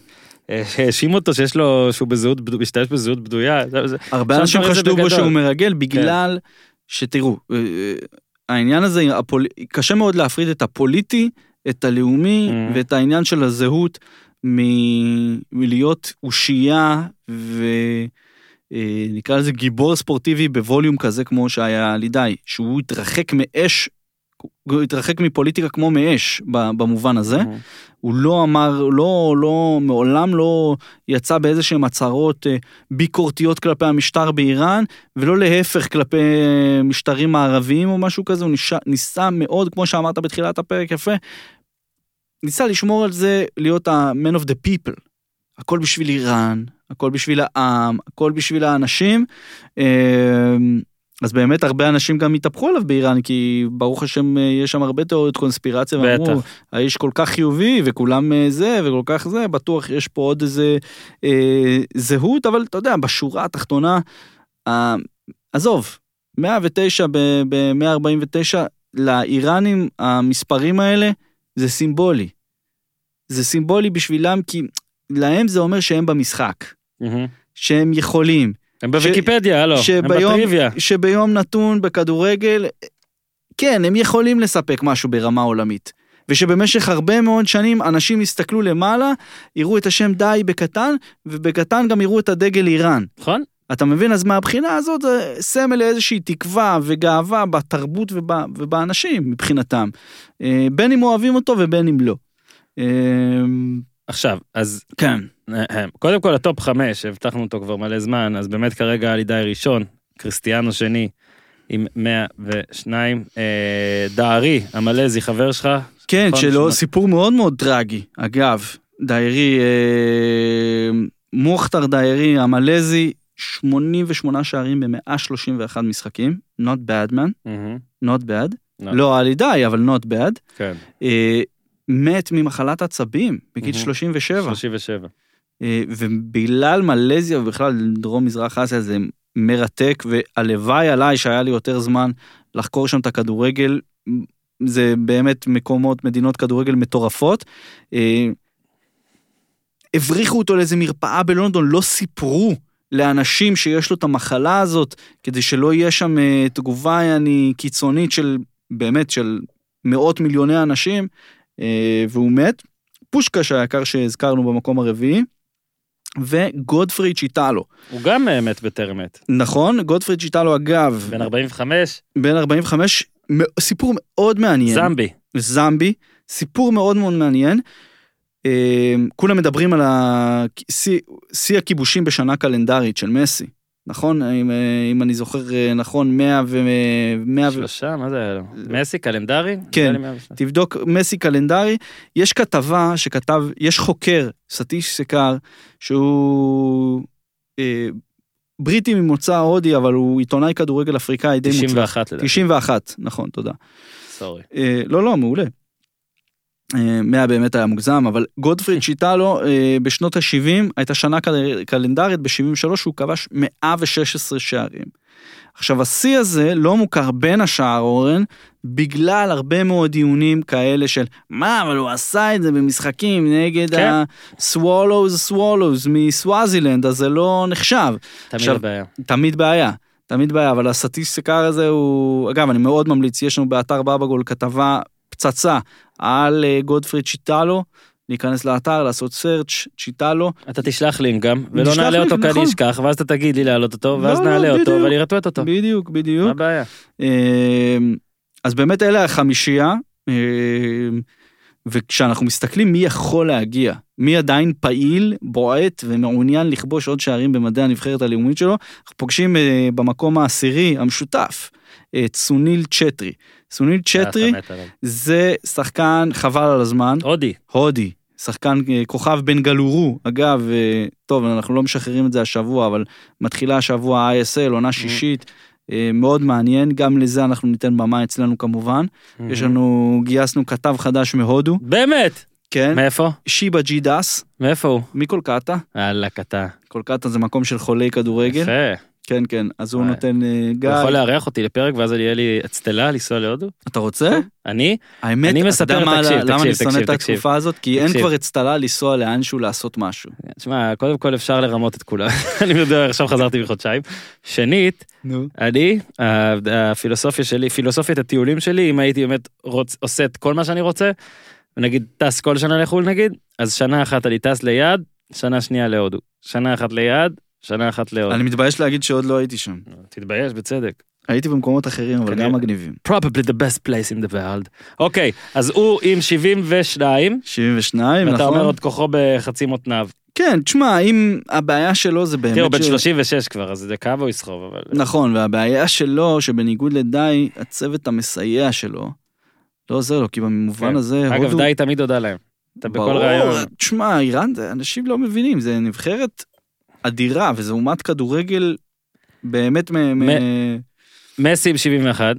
אה, האשים אותו שיש לו, שהוא בזהות, משתמש בזהות בדויה. הרבה אנשים חשדו בו. שהוא מרגל בגלל שתראו, אה, אה, העניין הזה, הפול... קשה מאוד להפריד את הפוליטי, את הלאומי Mm. ואת העניין של הזהות מ... מלהיות אושייה ונקרא לזה גיבור ספורטיבי בווליום כזה כמו שהיה לידי, שהוא התרחק מאש הוא התרחק מפוליטיקה כמו מאש במובן הזה. Mhm. הוא לא אמר, לא, לא, מעולם לא יצא באיזה שהם הצהרות אה, ביקורתיות כלפי המשטר באיראן, ולא להפך כלפי אה, משטרים מערביים או משהו כזה, הוא ניסה, ניסה מאוד, כמו שאמרת בתחילת הפרק, יפה, ניסה לשמור על זה, להיות ה-man of the people. הכל בשביל איראן, הכל בשביל העם, הכל בשביל האנשים. אז באמת הרבה אנשים גם התהפכו עליו באיראן, כי ברוך השם אה, יש שם הרבה תיאוריות קונספירציה, ואמרו. האיש כל כך חיובי וכולם אה, זה וכל כך זה, בטוח יש פה עוד איזה אה, זהות, אבל אתה יודע, בשורה התחתונה, אה, עזוב, 109 ב-149, לאיראנים המספרים האלה זה סימבולי. זה סימבולי בשבילם כי להם זה אומר שהם במשחק, Mhm. שהם יכולים, הם בוויקיפדיה, הלו, הם בטריוויה. שביום נתון בכדורגל, כן, הם יכולים לספק משהו ברמה עולמית. ושבמשך הרבה מאוד שנים אנשים יסתכלו למעלה, יראו את השם דאי בקטן, ובקטן גם יראו את הדגל איראן. נכון? אתה מבין? אז מהבחינה הזאת זה סמל לאיזושהי תקווה וגאווה בתרבות וב, ובאנשים מבחינתם. אה, בין אם אוהבים אותו ובין אם לא. עכשיו, אז כן. קודם כל ה top חמש, הבטחנו אותו כבר מלא זמן, אז באמת כרגע עלי דאי ראשון, קריסטיאנו שני עם 102, אה, דהרי, המלזי, חבר שלך, כן, נכון, שלו שמע- סיפור מאוד מאוד טרגי. אגב, דיירי, אה, מוכתר דיירי המלזי, 88 שערים ב-131 משחקים, not bad man, מהמם, not bad. לא. לא על ידי, אבל not bad. כן, אה, מת ממחלת עצבים בגיל מהמם. 37. 37. אה, ובגלל מלזיה ובכלל דרום מזרח אסיה זה מרתק והלוואי עליי שהיה לי יותר זמן לחקור שם את הכדורגל. זה באמת מקומות, מדינות כדורגל מטורפות. אה, הבריחו אותו לאיזה מרפאה בלונדון, לא סיפרו לאנשים שיש לו את המחלה הזאת, כדי שלא יהיה שם אה, תגובה יעני קיצונית של, באמת, של מאות מיליוני אנשים, והוא מת. פושקש היקר שהזכרנו במקום הרביעי, וגודפריד צ'יטלו. הוא גם אה, מת בטרם מת. נכון, גודפריד צ'יטלו אגב, בן 45, בן 45, מ- סיפור מאוד מעניין. זמבי. זמבי, סיפור מאוד מאוד מעניין. אה, כולם מדברים על שיא הכיבושים בשנה קלנדרית של מסי, נכון? אם, אה, אם אני זוכר אה, נכון, 100 ו... 100 ו... שלושה, מה זה היה לו? מסי, קלנדרי? כן. תבדוק מסי קלנדרי, יש כתבה שכתב, יש חוקר, סטיש סקר, שהוא אה, בריטי ממוצא הודי, אבל הוא עיתונאי כדורגל אפריקאי די מוצלח. 91 לדעתי. 91, נכון, תודה. סורי. אה, לא, לא, מעולה. אה, 100 באמת היה מוגזם, אבל גודפריד שיטלו אה, בשנות ה-70 הייתה שנה קל- קלנדרית, ב-73 הוא כבש 116 שערים. עכשיו השיא הזה לא מוכר בין השאר אורן, בגלל הרבה מאוד דיונים כאלה של מה אבל הוא עשה את זה במשחקים נגד כן. הסוולוז סוולוז מסוואזילנד אז זה לא נחשב. תמיד עכשיו, הבעיה. תמיד בעיה, תמיד בעיה, אבל הסטטיסטיקר הזה הוא, אגב, אני מאוד ממליץ, יש לנו באתר בבגול כתבה פצצה על אה, גודפריד צ'יטלו, להיכנס לאתר, לעשות סרצ' צ'יטלו. אתה תשלח לינק גם, ולא נעלה לינק, אותו כי אני נכון. אשכח, ואז אתה תגיד לי להעלות אותו, ואז לא, לא, נעלה אותו, בדיוק. ואני ארטווט אותו. בדיוק, מה בדיוק. הבעיה? אה, אז באמת אלה החמישייה, אה, וכשאנחנו מסתכלים מי יכול להגיע, מי עדיין פעיל, בועט ומעוניין לכבוש עוד שערים במדי הנבחרת הלאומית שלו, אנחנו פוגשים אה, במקום העשירי המשותף את סוניל צ'טרי. סוניל צ'טרי. זה שחקן חבל על הזמן, הודי. הודי, שחקן אה, כוכב בנגלורו, אגב, אה, טוב, אנחנו לא משחררים את זה השבוע, אבל מתחילה השבוע ה-ISL, עונה שישית, אה, מאוד מעניין, גם לזה אנחנו ניתן במה אצלנו כמובן. יש לנו, גייסנו כתב חדש מהודו, באמת? כן, מאיפה? שיבה ג'י דס, מאיפה הוא? מקולקטה, יאללה, קטע. קולקטה זה מקום של חולי כדורגל, יפה. כן, כן, אז הוא. נותן אה, גיא, הוא יכול לארח אותי לפרק ואז יהיה לי אצטלה לנסוע להודו? אתה רוצה? אני? האמת, אני מספר, יודע מה, תקשיב, למה אני תקשיב, שונא את תקשיב, התקופה הזאת? כי אין תקשיב. כבר אצטלה לנסוע לאנשהו לעשות משהו. תשמע, קודם כל אפשר לרמות את כולם. אני יודע, עכשיו חזרתי מחודשיים. שנית. אני, הפילוסופיה שלי, פילוסופיית הטיולים שלי, אם הייתי באמת עושה את כל מה שאני רוצה, ונגיד טס כל שנה לחו"ל נגיד, אז שנה אחת אני טס ליעד, שנה שנייה להודו. שנה אחת ליעד, שנה אחת להודו. אני מתבייש להגיד שעוד לא הייתי שם. תתבייש, בצדק. הייתי במקומות אחרים, אבל. גם מגניבים. probably the best place in the world. אוקיי, אז הוא עם 72, 72, ואתה אומר נכון? עוד כוחו בחצי מותניו. כן, תשמע, אם הבעיה שלו זה באמת... תראו, הוא בן ש- 36 כבר, אז זה כאב או יסחוב, אבל... נכון, והבעיה שלו, שבניגוד לדי, הצוות המסייע שלו, לא עוזר לו, כי במובן כן. הזה, אגב. די תמיד הודה להם. אתה בכל ראיון... תשמע, איראן, אנשים לא מבינים, זה נבחרת אדירה, וזו אומת כדורגל באמת מ... מ- מסי עם 71,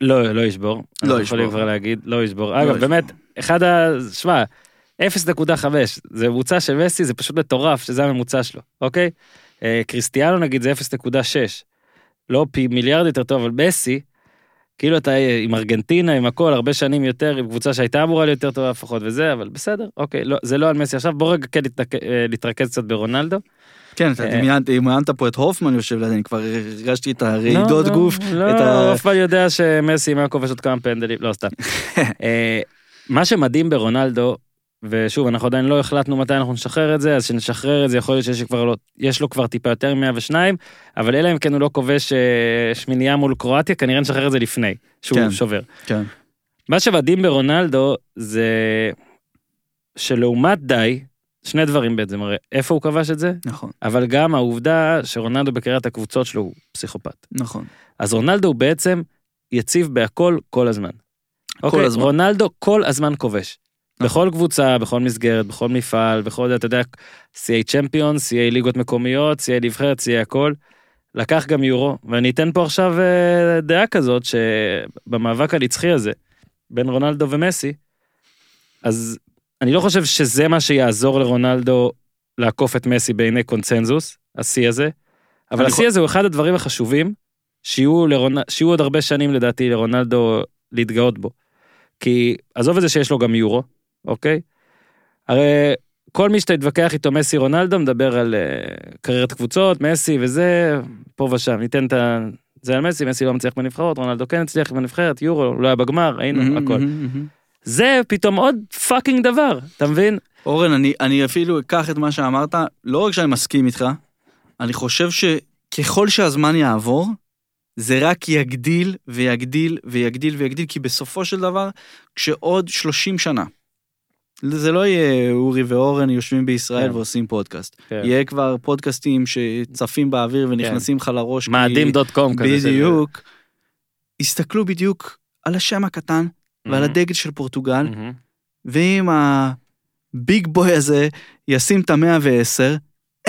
לא, לא ישבור. לא אנחנו ישבור. כבר להגיד, לא ישבור. לא אגב, ישבור. באמת, אחד ה... שמע, 0.5, זה ממוצע של מסי, זה פשוט מטורף, שזה הממוצע שלו, אוקיי? אה, קריסטיאנו נגיד זה 0.6. לא פי מיליארד יותר טוב, אבל מסי, כאילו אתה עם ארגנטינה, עם הכל, הרבה שנים יותר, עם קבוצה שהייתה אמורה להיות יותר טובה לפחות וזה, אבל בסדר, אוקיי, לא, זה לא על מסי עכשיו, בוא רגע כן נתק- אה, קצת ברונלדו. כן, אתה אה. דמיינת דמיינת פה את הופמן יושב לידי, אני כבר הרגשתי את הרעידות לא, גוף, לא, ה... הופמן יודע שמסי היה כובש עוד כמה פנדלים, לא סתם. אה, מה שמדהים ברונלדו, ושוב, אנחנו עדיין לא החלטנו מתי אנחנו נשחרר את זה, אז שנשחרר את זה, יכול להיות שיש כבר לא, יש לו כבר טיפה יותר מ-102, אבל אלא אם כן הוא לא כובש אה, שמינייה מול קרואטיה, כנראה נשחרר את זה לפני, שהוא כן. שובר. כן. מה שמדהים ברונלדו זה שלעומת די, שני דברים בעצם, הרי איפה הוא כבש את זה? נכון, אבל גם העובדה שרונלדו בקריית הקבוצות שלו הוא פסיכופת. נכון. אז רונלדו הוא בעצם יציב בהכל כל הזמן. אוקיי, הזמן. רונלדו כל הזמן כובש. נכון. בכל קבוצה, בכל מסגרת, בכל מפעל, בכל, אתה יודע, CA צ'מפיון, CA ליגות מקומיות, CA נבחרת, CA הכל. לקח גם יורו, ואני אתן פה עכשיו אה, דעה כזאת, שבמאבק הנצחי הזה, בין רונלדו ומסי, אז אני לא חושב שזה מה שיעזור לרונלדו לעקוף את מסי בעיני קונצנזוס, השיא הזה, אבל השיא הזה הוא אחד הדברים החשובים, שיהיו, לרונ... שיהיו עוד הרבה שנים לדעתי לרונלדו להתגאות בו. כי עזוב את זה שיש לו גם יורו, אוקיי? הרי כל מי שאתה יתווכח איתו מסי רונלדו מדבר על אה, קריירת קבוצות, מסי וזה, פה ושם. ניתן את ה... זה על מסי, מסי לא מצליח בנבחרות, רונלדו כן הצליח בנבחרת, יורו, לא היה בגמר, היינו, מהמם, הכל. מהמם. זה פתאום עוד fucking דבר, אתה מבין? אורן, אני, אני אפילו אקח את מה שאמרת, לא רק שאני מסכים איתך, אני חושב שככל שהזמן יעבור, זה רק יגדיל ויגדיל ויגדיל ויגדיל, כי בסופו של דבר, כשעוד 30 שנה, זה לא יהיה אורי ואורן יושבים בישראל כן. ועושים פודקאסט. כן. יהיה כבר פודקאסטים שצפים באוויר ונכנסים לך לראש. כי- מאדים dot com כזה. בדיוק. הסתכלו בדיוק על השם הקטן ועל מהמם. הדגל של פורטוגל, מהמם. ואם הביג בוי הזה ישים את המאה ועשר,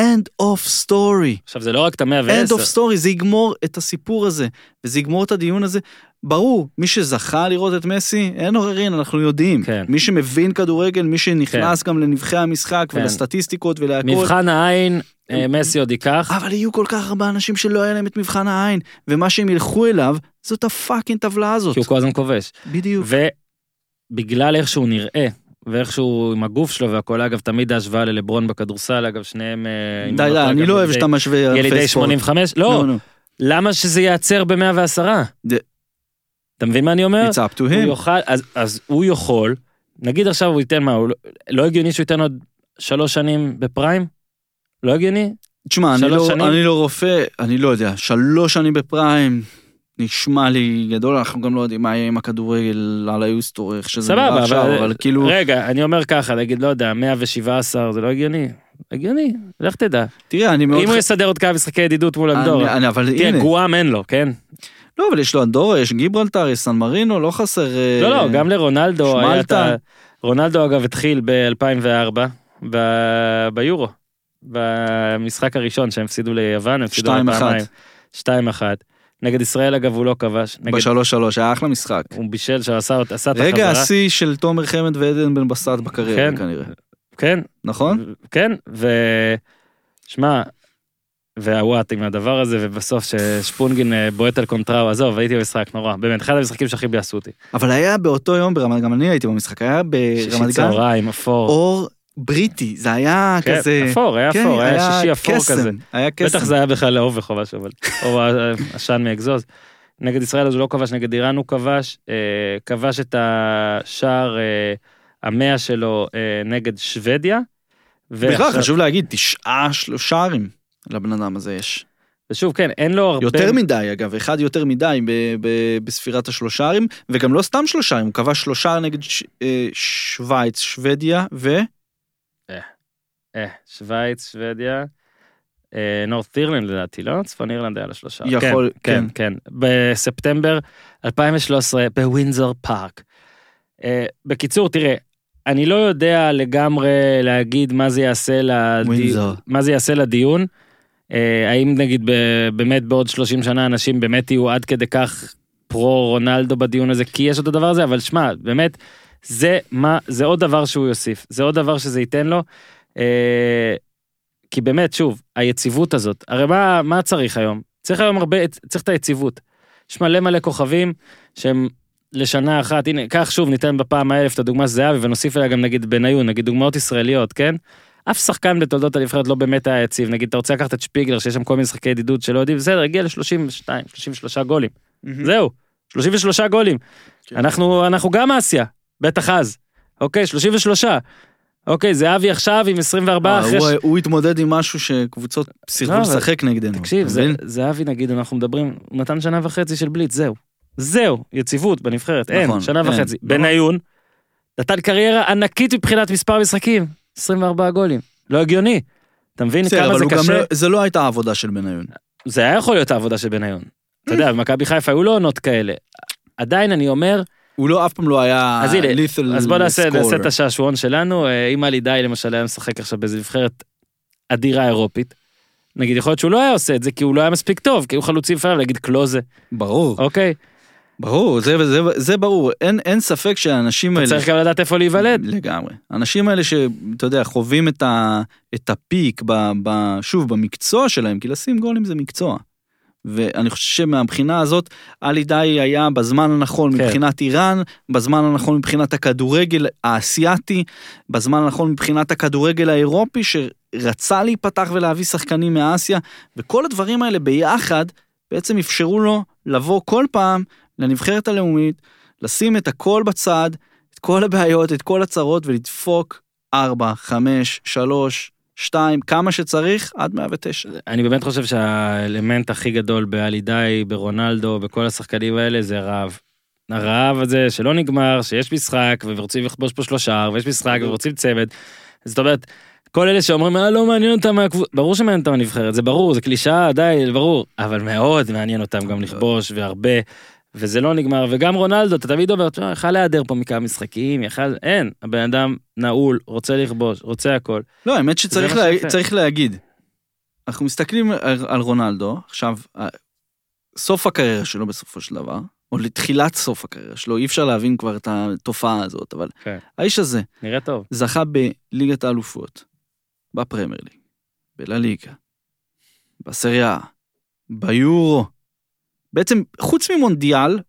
end of story. עכשיו זה לא רק את המאה end ועשר. of story, זה יגמור את הסיפור הזה, וזה יגמור את הדיון הזה. ברור, מי שזכה לראות את מסי, אין עוררין, אנחנו יודעים. כן. מי שמבין כדורגל, מי שנכנס גם לנבחי המשחק כן. ולסטטיסטיקות ולהכל. מבחן העין, אה, מסי עוד ייקח. אבל יהיו כל כך הרבה אנשים שלא היה להם את מבחן העין, ומה שהם ילכו אליו, זאת הפאקינג טבלה הזאת. כי הוא כל הזמן כובש. בדיוק. ובגלל איך שהוא נראה, ואיך שהוא עם הגוף שלו והכל, אגב, תמיד ההשוואה ללברון בכדורסל, אגב, שניהם... אה, די, לא די, אני לא אוהב ילידי- שאתה משווה ילידי ענפי ספורט. 85? לא. למה שזה ייעצר ב-110? זה- אתה מבין מה אני אומר? It's up to הוא him. יוכל, אז, אז הוא יכול, נגיד עכשיו הוא ייתן מה, הוא לא, לא הגיוני שהוא ייתן עוד שלוש שנים בפריים? לא הגיוני? תשמע, אני לא? אני לא רופא, אני לא יודע, שלוש שנים בפריים, נשמע לי גדול, אנחנו גם לא יודעים מה יהיה עם הכדורגל על היוסטור, איך שזה נראה עכשיו, אבל- אבל כאילו, רגע, אני אומר ככה, נגיד, לא יודע, 117 זה לא הגיוני? הגיוני, לך תדע. תראה, אני מאוד... אם הוא יסדר עוד כמה משחקי ידידות מול אנדורה. אני- אבל תראה, הנה, גואם אין לו, כן? לא, אבל יש לו אנדורה, יש גיברלטר, יש סן מרינו, לא חסר... אה, לא, לא, גם לרונלדו היה את ה... רונלדו אגב התחיל ב-2004 ביורו. במשחק הראשון שהם הפסידו ליוון, הם הפסידו. פעמיים. 2-1. נגד ישראל אגב הוא לא כבש. נגד... בשלוש שלוש, היה אחלה משחק. הוא בישל שעשה עשה את החזרה. רגע השיא של תומר חמד ועדן בן בסט בקריירה כן. כנראה, כן, נכון? כן, ו... שמע, והוואט עם הדבר הזה, ובסוף ששפונגין אה, בועט על קונטראו, עזוב, הייתי במשחק, נורא, באמת, אחד המשחקים שהכי ביאסו אותי. אבל היה באותו יום ברמת, גם אני הייתי במשחק, היה שישי ברמת גן צהריים, אפור. אור בריטי, זה היה כן, כזה... אפור, היה כן, אפור, היה שישי אפור קסם, כזה. היה קסם. בטח זה היה בכלל או משהו, אבל... או עשן מאגזוז. נגד ישראל אז הוא לא כבש, נגד איראן הוא כבש, אה, כבש את השער אה, המאה שלו אה, נגד שוודיה. בכלל ועכשיו- חשוב להגיד, תשעה של- שערים לבן אדם הזה יש. ושוב, כן, אין לו הרבה... יותר מדי אגב, אחד יותר מדי ב- ב- בספירת השלושרים, וגם לא סתם שלושרים, הוא כבש שלושה נגד ש- אה, שווייץ, שוודיה, ו... אה, שווייץ, שוודיה, אה, נורת אירלנד לדעתי, לא? צפון אירלנד היה לשלושה. יכול, כן, כן. כן. בספטמבר 2013 בווינזור פארק. אה, בקיצור, תראה, אני לא יודע לגמרי להגיד מה זה יעשה, לדי... מה זה יעשה לדיון. אה, האם נגיד ב- באמת בעוד 30 שנה אנשים באמת יהיו עד כדי כך פרו רונלדו בדיון הזה, כי יש את הדבר הזה, אבל שמע, באמת, זה מה, זה עוד דבר שהוא יוסיף, זה עוד דבר שזה ייתן לו. אה, כי באמת, שוב, היציבות הזאת, הרי מה, מה צריך היום? צריך היום הרבה, צריך את היציבות. יש מלא מלא כוכבים שהם לשנה אחת, הנה, קח שוב, ניתן בפעם האלף את הדוגמה זהבי ונוסיף אליה גם נגיד בניון, נגיד דוגמאות ישראליות, כן? אף שחקן בתולדות הנבחרת לא באמת היה יציב, נגיד אתה רוצה לקחת את שפיגלר שיש שם כל מיני משחקי ידידות שלא יודעים, בסדר, הגיע ל-32, 33 גולים, זהו, 33 גולים. כן. אנחנו, אנחנו גם אסיה, בטח אז, אוקיי, 33. אוקיי, זהבי עכשיו עם 24 אה, אחרי... הוא- ש- הוא התמודד עם משהו שקבוצות לא, סירבו אבל- לשחק נגדנו. תקשיב? זהבי נגיד, אנחנו מדברים, הוא נתן שנה וחצי של בליץ, זהו. זהו, יציבות בנבחרת, אין, נכון, שנה אין, וחצי. נכון. בניון, נתן קריירה ענקית מבחינת מספר משחקים, 24 גולים. לא הגיוני. אתה מבין כמה זה גם קשה? לא- זה לא הייתה העבודה של בניון. זה היה יכול להיות העבודה של בניון. אתה יודע, במכבי חיפה היו לו עונות כאלה. עדיין אני אומר, הוא לא, אף פעם לא היה אז הנה, אז בוא נעשה. נעשה את השעשועון שלנו, אה, אם עלי די למשל היה משחק עכשיו באיזה נבחרת אדירה אירופית, נגיד יכול להיות שהוא לא היה עושה את זה כי הוא לא היה מספיק טוב, כי היו חלוצים לפניו, להגיד קלוזה, ברור, אוקיי? ברור, זה, זה, זה ברור, אין, אין ספק שהאנשים אתה האלה... צריך גם לדעת איפה להיוולד. לגמרי. האנשים האלה שאתה יודע, חווים את, ה, את הפיק, ב, ב, שוב, במקצוע שלהם, כי לשים גולים זה מקצוע. ואני חושב שמהבחינה הזאת, עלי די היה בזמן הנכון כן. מבחינת איראן, בזמן הנכון מבחינת הכדורגל האסייתי, בזמן הנכון מבחינת הכדורגל האירופי, שרצה להיפתח ולהביא שחקנים מאסיה, וכל הדברים האלה ביחד בעצם אפשרו לו לבוא כל פעם לנבחרת הלאומית, לשים את הכל בצד, את כל הבעיות, את כל הצרות, ולדפוק 4, 5, 3, 2, כמה שצריך, עד 109. אני באמת חושב שהאלמנט הכי גדול בעלי די, ברונלדו, בכל השחקנים האלה זה רעב. הרעב הזה שלא נגמר, שיש משחק ורוצים לכבוש פה שלושה, ויש משחק ורוצים צמד. זאת אומרת, כל אלה שאומרים, אה, לא מעניין אותם מהקבוצה, ברור שמעניין אותם הנבחרת, זה ברור, זה קלישאה, די, ברור, אבל מאוד מעניין אותם גם לכבוש, והרבה, וזה לא נגמר, וגם רונלדו, אתה תמיד אומר, תשמע, יכל להיעדר פה מכמה משחקים, יכל, אין, הבן אדם נעול, רוצה לכבוש, רוצה הכל. לא, האמת שצריך לה. צריך להגיד. אנחנו מסתכלים על, רונלדו, עכשיו, סוף הקריירה שלו בסופו של דבר, או לתחילת סוף הקריירה שלו, אי אפשר להבין כבר את התופעה הזאת, אבל כן. האיש הזה נראה טוב. זכה בליגת האלופות, בפרמייר ליג, בלליגה, בסריה, ביורו. בעצם, חוץ ממונדיאל,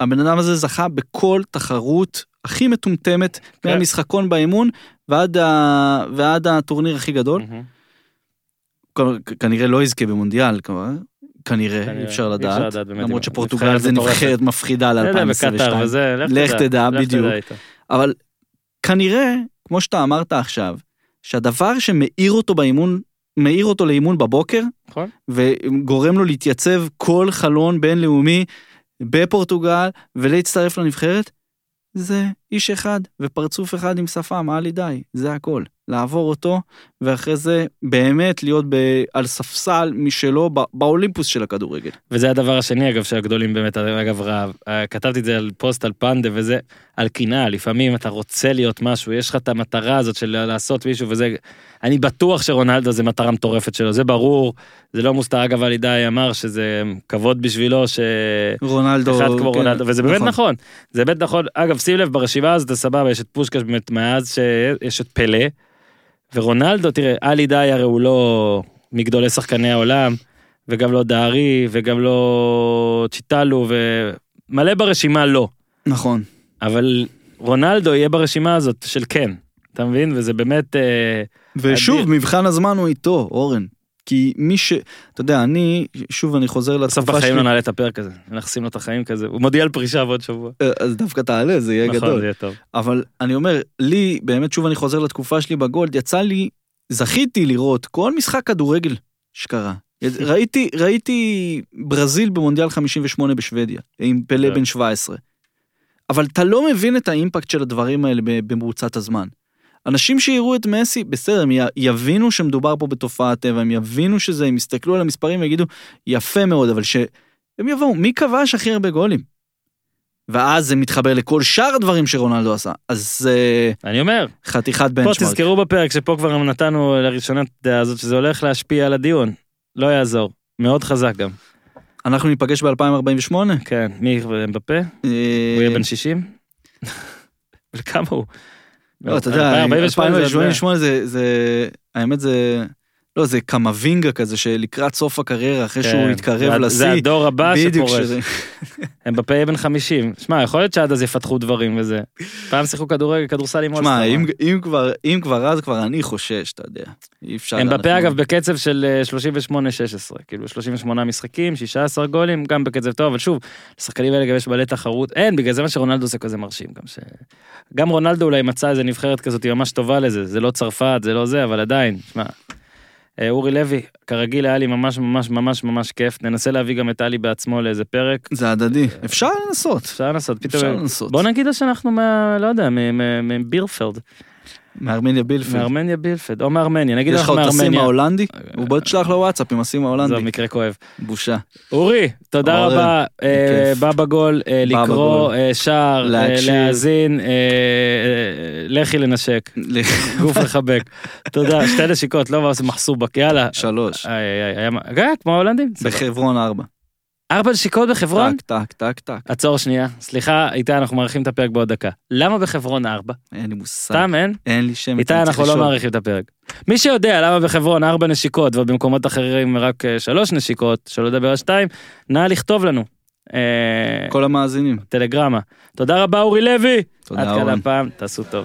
הבן אדם הזה זכה בכל תחרות הכי מטומטמת, כן. מהמשחקון באימון ועד, ה... ועד הטורניר הכי גדול. כ- כנראה לא יזכה במונדיאל. כנראה, כנראה, אי אפשר לדעת. למרות שפורטוגל זה. נבחרת מפחידה לא יודע, בקטר ל-2022. וזה, לך תדע, בדיוק. אבל כנראה, כמו שאתה אמרת עכשיו, שהדבר שמאיר אותו באימון, מאיר אותו לאימון בבוקר, נכון. וגורם לו להתייצב כל חלון בינלאומי בפורטוגל ולהצטרף לנבחרת, זה איש אחד ופרצוף אחד עם שפם, עלי די, זה הכל. לעבור אותו, ואחרי זה באמת להיות ב... על ספסל משלו ב... באולימפוס של הכדורגל. וזה הדבר השני אגב שהגדולים באמת אגב רעב אה, כתבתי את זה על פוסט על פנדה וזה על קנאה לפעמים אתה רוצה להיות משהו יש לך את המטרה הזאת של לעשות מישהו וזה אני בטוח שרונלדו זה מטרה מטורפת שלו זה ברור זה לא מוסתר אגב על ידי אמר שזה כבוד בשבילו שאחד רונלדו... כמו כן, רונלדו וזה באמת נכון זה באמת נכון אגב שים לב ברשימה הזאת סבבה יש את פושקש באמת מאז שיש את פלא ורונלדו תראה עלי די הרי הוא לא מגדולי שחקני העולם. וגם לא דהרי, וגם לא צ'יטלו, ומלא ברשימה לא. נכון. אבל רונלדו יהיה ברשימה הזאת של כן, אתה מבין? וזה באמת... אה, ושוב, אדיר. מבחן הזמן הוא איתו, אורן. כי מי ש... אתה יודע, אני, שוב אני חוזר בסוף לתקופה בחיים שלי, לא נעלה את הפרק הזה, נחסים לו את החיים כזה, הוא מודיע על פרישה בעוד שבוע. אה, אז דווקא תעלה, זה יהיה נכון, גדול. זה יהיה טוב. אבל אני אומר, לי, באמת שוב אני חוזר לתקופה שלי בגולד, יצא לי, זכיתי לראות כל משחק כדורגל שקרה. ראיתי, ראיתי ברזיל במונדיאל 58 בשוודיה, עם פלא כן. בן 17. אבל אתה לא מבין את האימפקט של הדברים האלה במרוצת הזמן. אנשים שיראו את מסי, בסדר, הם יבינו שמדובר פה בתופעת טבע, הם יבינו שזה, הם יסתכלו על המספרים ויגידו, יפה מאוד, אבל שהם יבואו, מי כבש הכי הרבה גולים? ואז זה מתחבר לכל שאר הדברים שרונלדו עשה. אז זה אני אומר, חתיכת פה בנצ'מארק. תזכרו בפרק שפה כבר נתנו לראשונה את הדעה הזאת שזה הולך להשפיע על הדיון. לא יעזור. מאוד חזק גם. אנחנו ניפגש ב-2048? כן, מי מבפה? הוא יהיה בן 60? וכמה הוא? לא, אתה יודע, 2048 זה- 2088 זה, זה, האמת זה, לא, זה קמבינגה כזה שלקראת סוף הקריירה, אחרי שהוא כן, יתקרב זה- לשיא, זה הדור הבא שפורש. שזה, אמבפה יהיה בן 50. שמע, יכול להיות שעד אז יפתחו דברים וזה. פעם שיחקו כדורגל, כדורסל עם שמע, אולסטר. אם, אם כבר, אם כבר אז כבר אני חושש, אתה יודע, אי אפשר. אמבפה אנחנו- אגב בקצב של אה, 38-16, כאילו 38 משחקים, 16 גולים, גם בקצב טוב, אבל שוב, לשחקנים האלה גם יש מלא תחרות, אין, בגלל זה מה שרונלדו עושה כזה מרשים, גם ש... גם רונלדו אולי מצא איזה נבחרת כזאת, היא ממש טובה לזה, זה לא צרפת, זה לא זה, אבל עדיין, שמע. אה, אורי לוי, כרגיל היה לי ממש ממש ממש ממש כיף, ננסה להביא גם את עלי בעצמו לאיזה פרק, זה הדדי, אפשר לנסות, אפשר לנסות, פתאום, אפשר לנסות. בוא נגיד שאנחנו מה, לא יודע, מ- מ- מבירפלד, מארמניה בילפילד. מארמניה בילפלד, או מארמניה, נגיד יש לך אנחנו עוד את הסים מארמניה, ההולנדי? הוא בוא תשלח לו וואטסאפ עם הסים זה ההולנדי. מקרה כואב. בושה. אורי, תודה רבה. אה. בא בגול, אה, לקרוא. אה, שער, אה. להאזין, אה, אה, לכי לנשק, גוף לחבק. תודה, שתי נשיקות, לא מחסובק, יאללה. שלוש. היה אה, כמו ההולנדים? בחברון ארבע. ארבע נשיקות בחברון? טק, טק, טק, טק. עצור שנייה, סליחה, איתי, אנחנו מאריכים את הפרק בעוד דקה. למה בחברון ארבע? אין לי מושג. סתם אין? אין לי שם. איתי, אנחנו לא. מאריכים את הפרק. מי שיודע למה בחברון ארבע נשיקות ובמקומות אחרים רק אה, שלוש נשיקות, שלא לדבר על שתיים, נא לכתוב לנו. אה, כל המאזינים. טלגרמה. תודה רבה אורי לוי. תודה, עד כאן אורן. הפעם, תעשו טוב.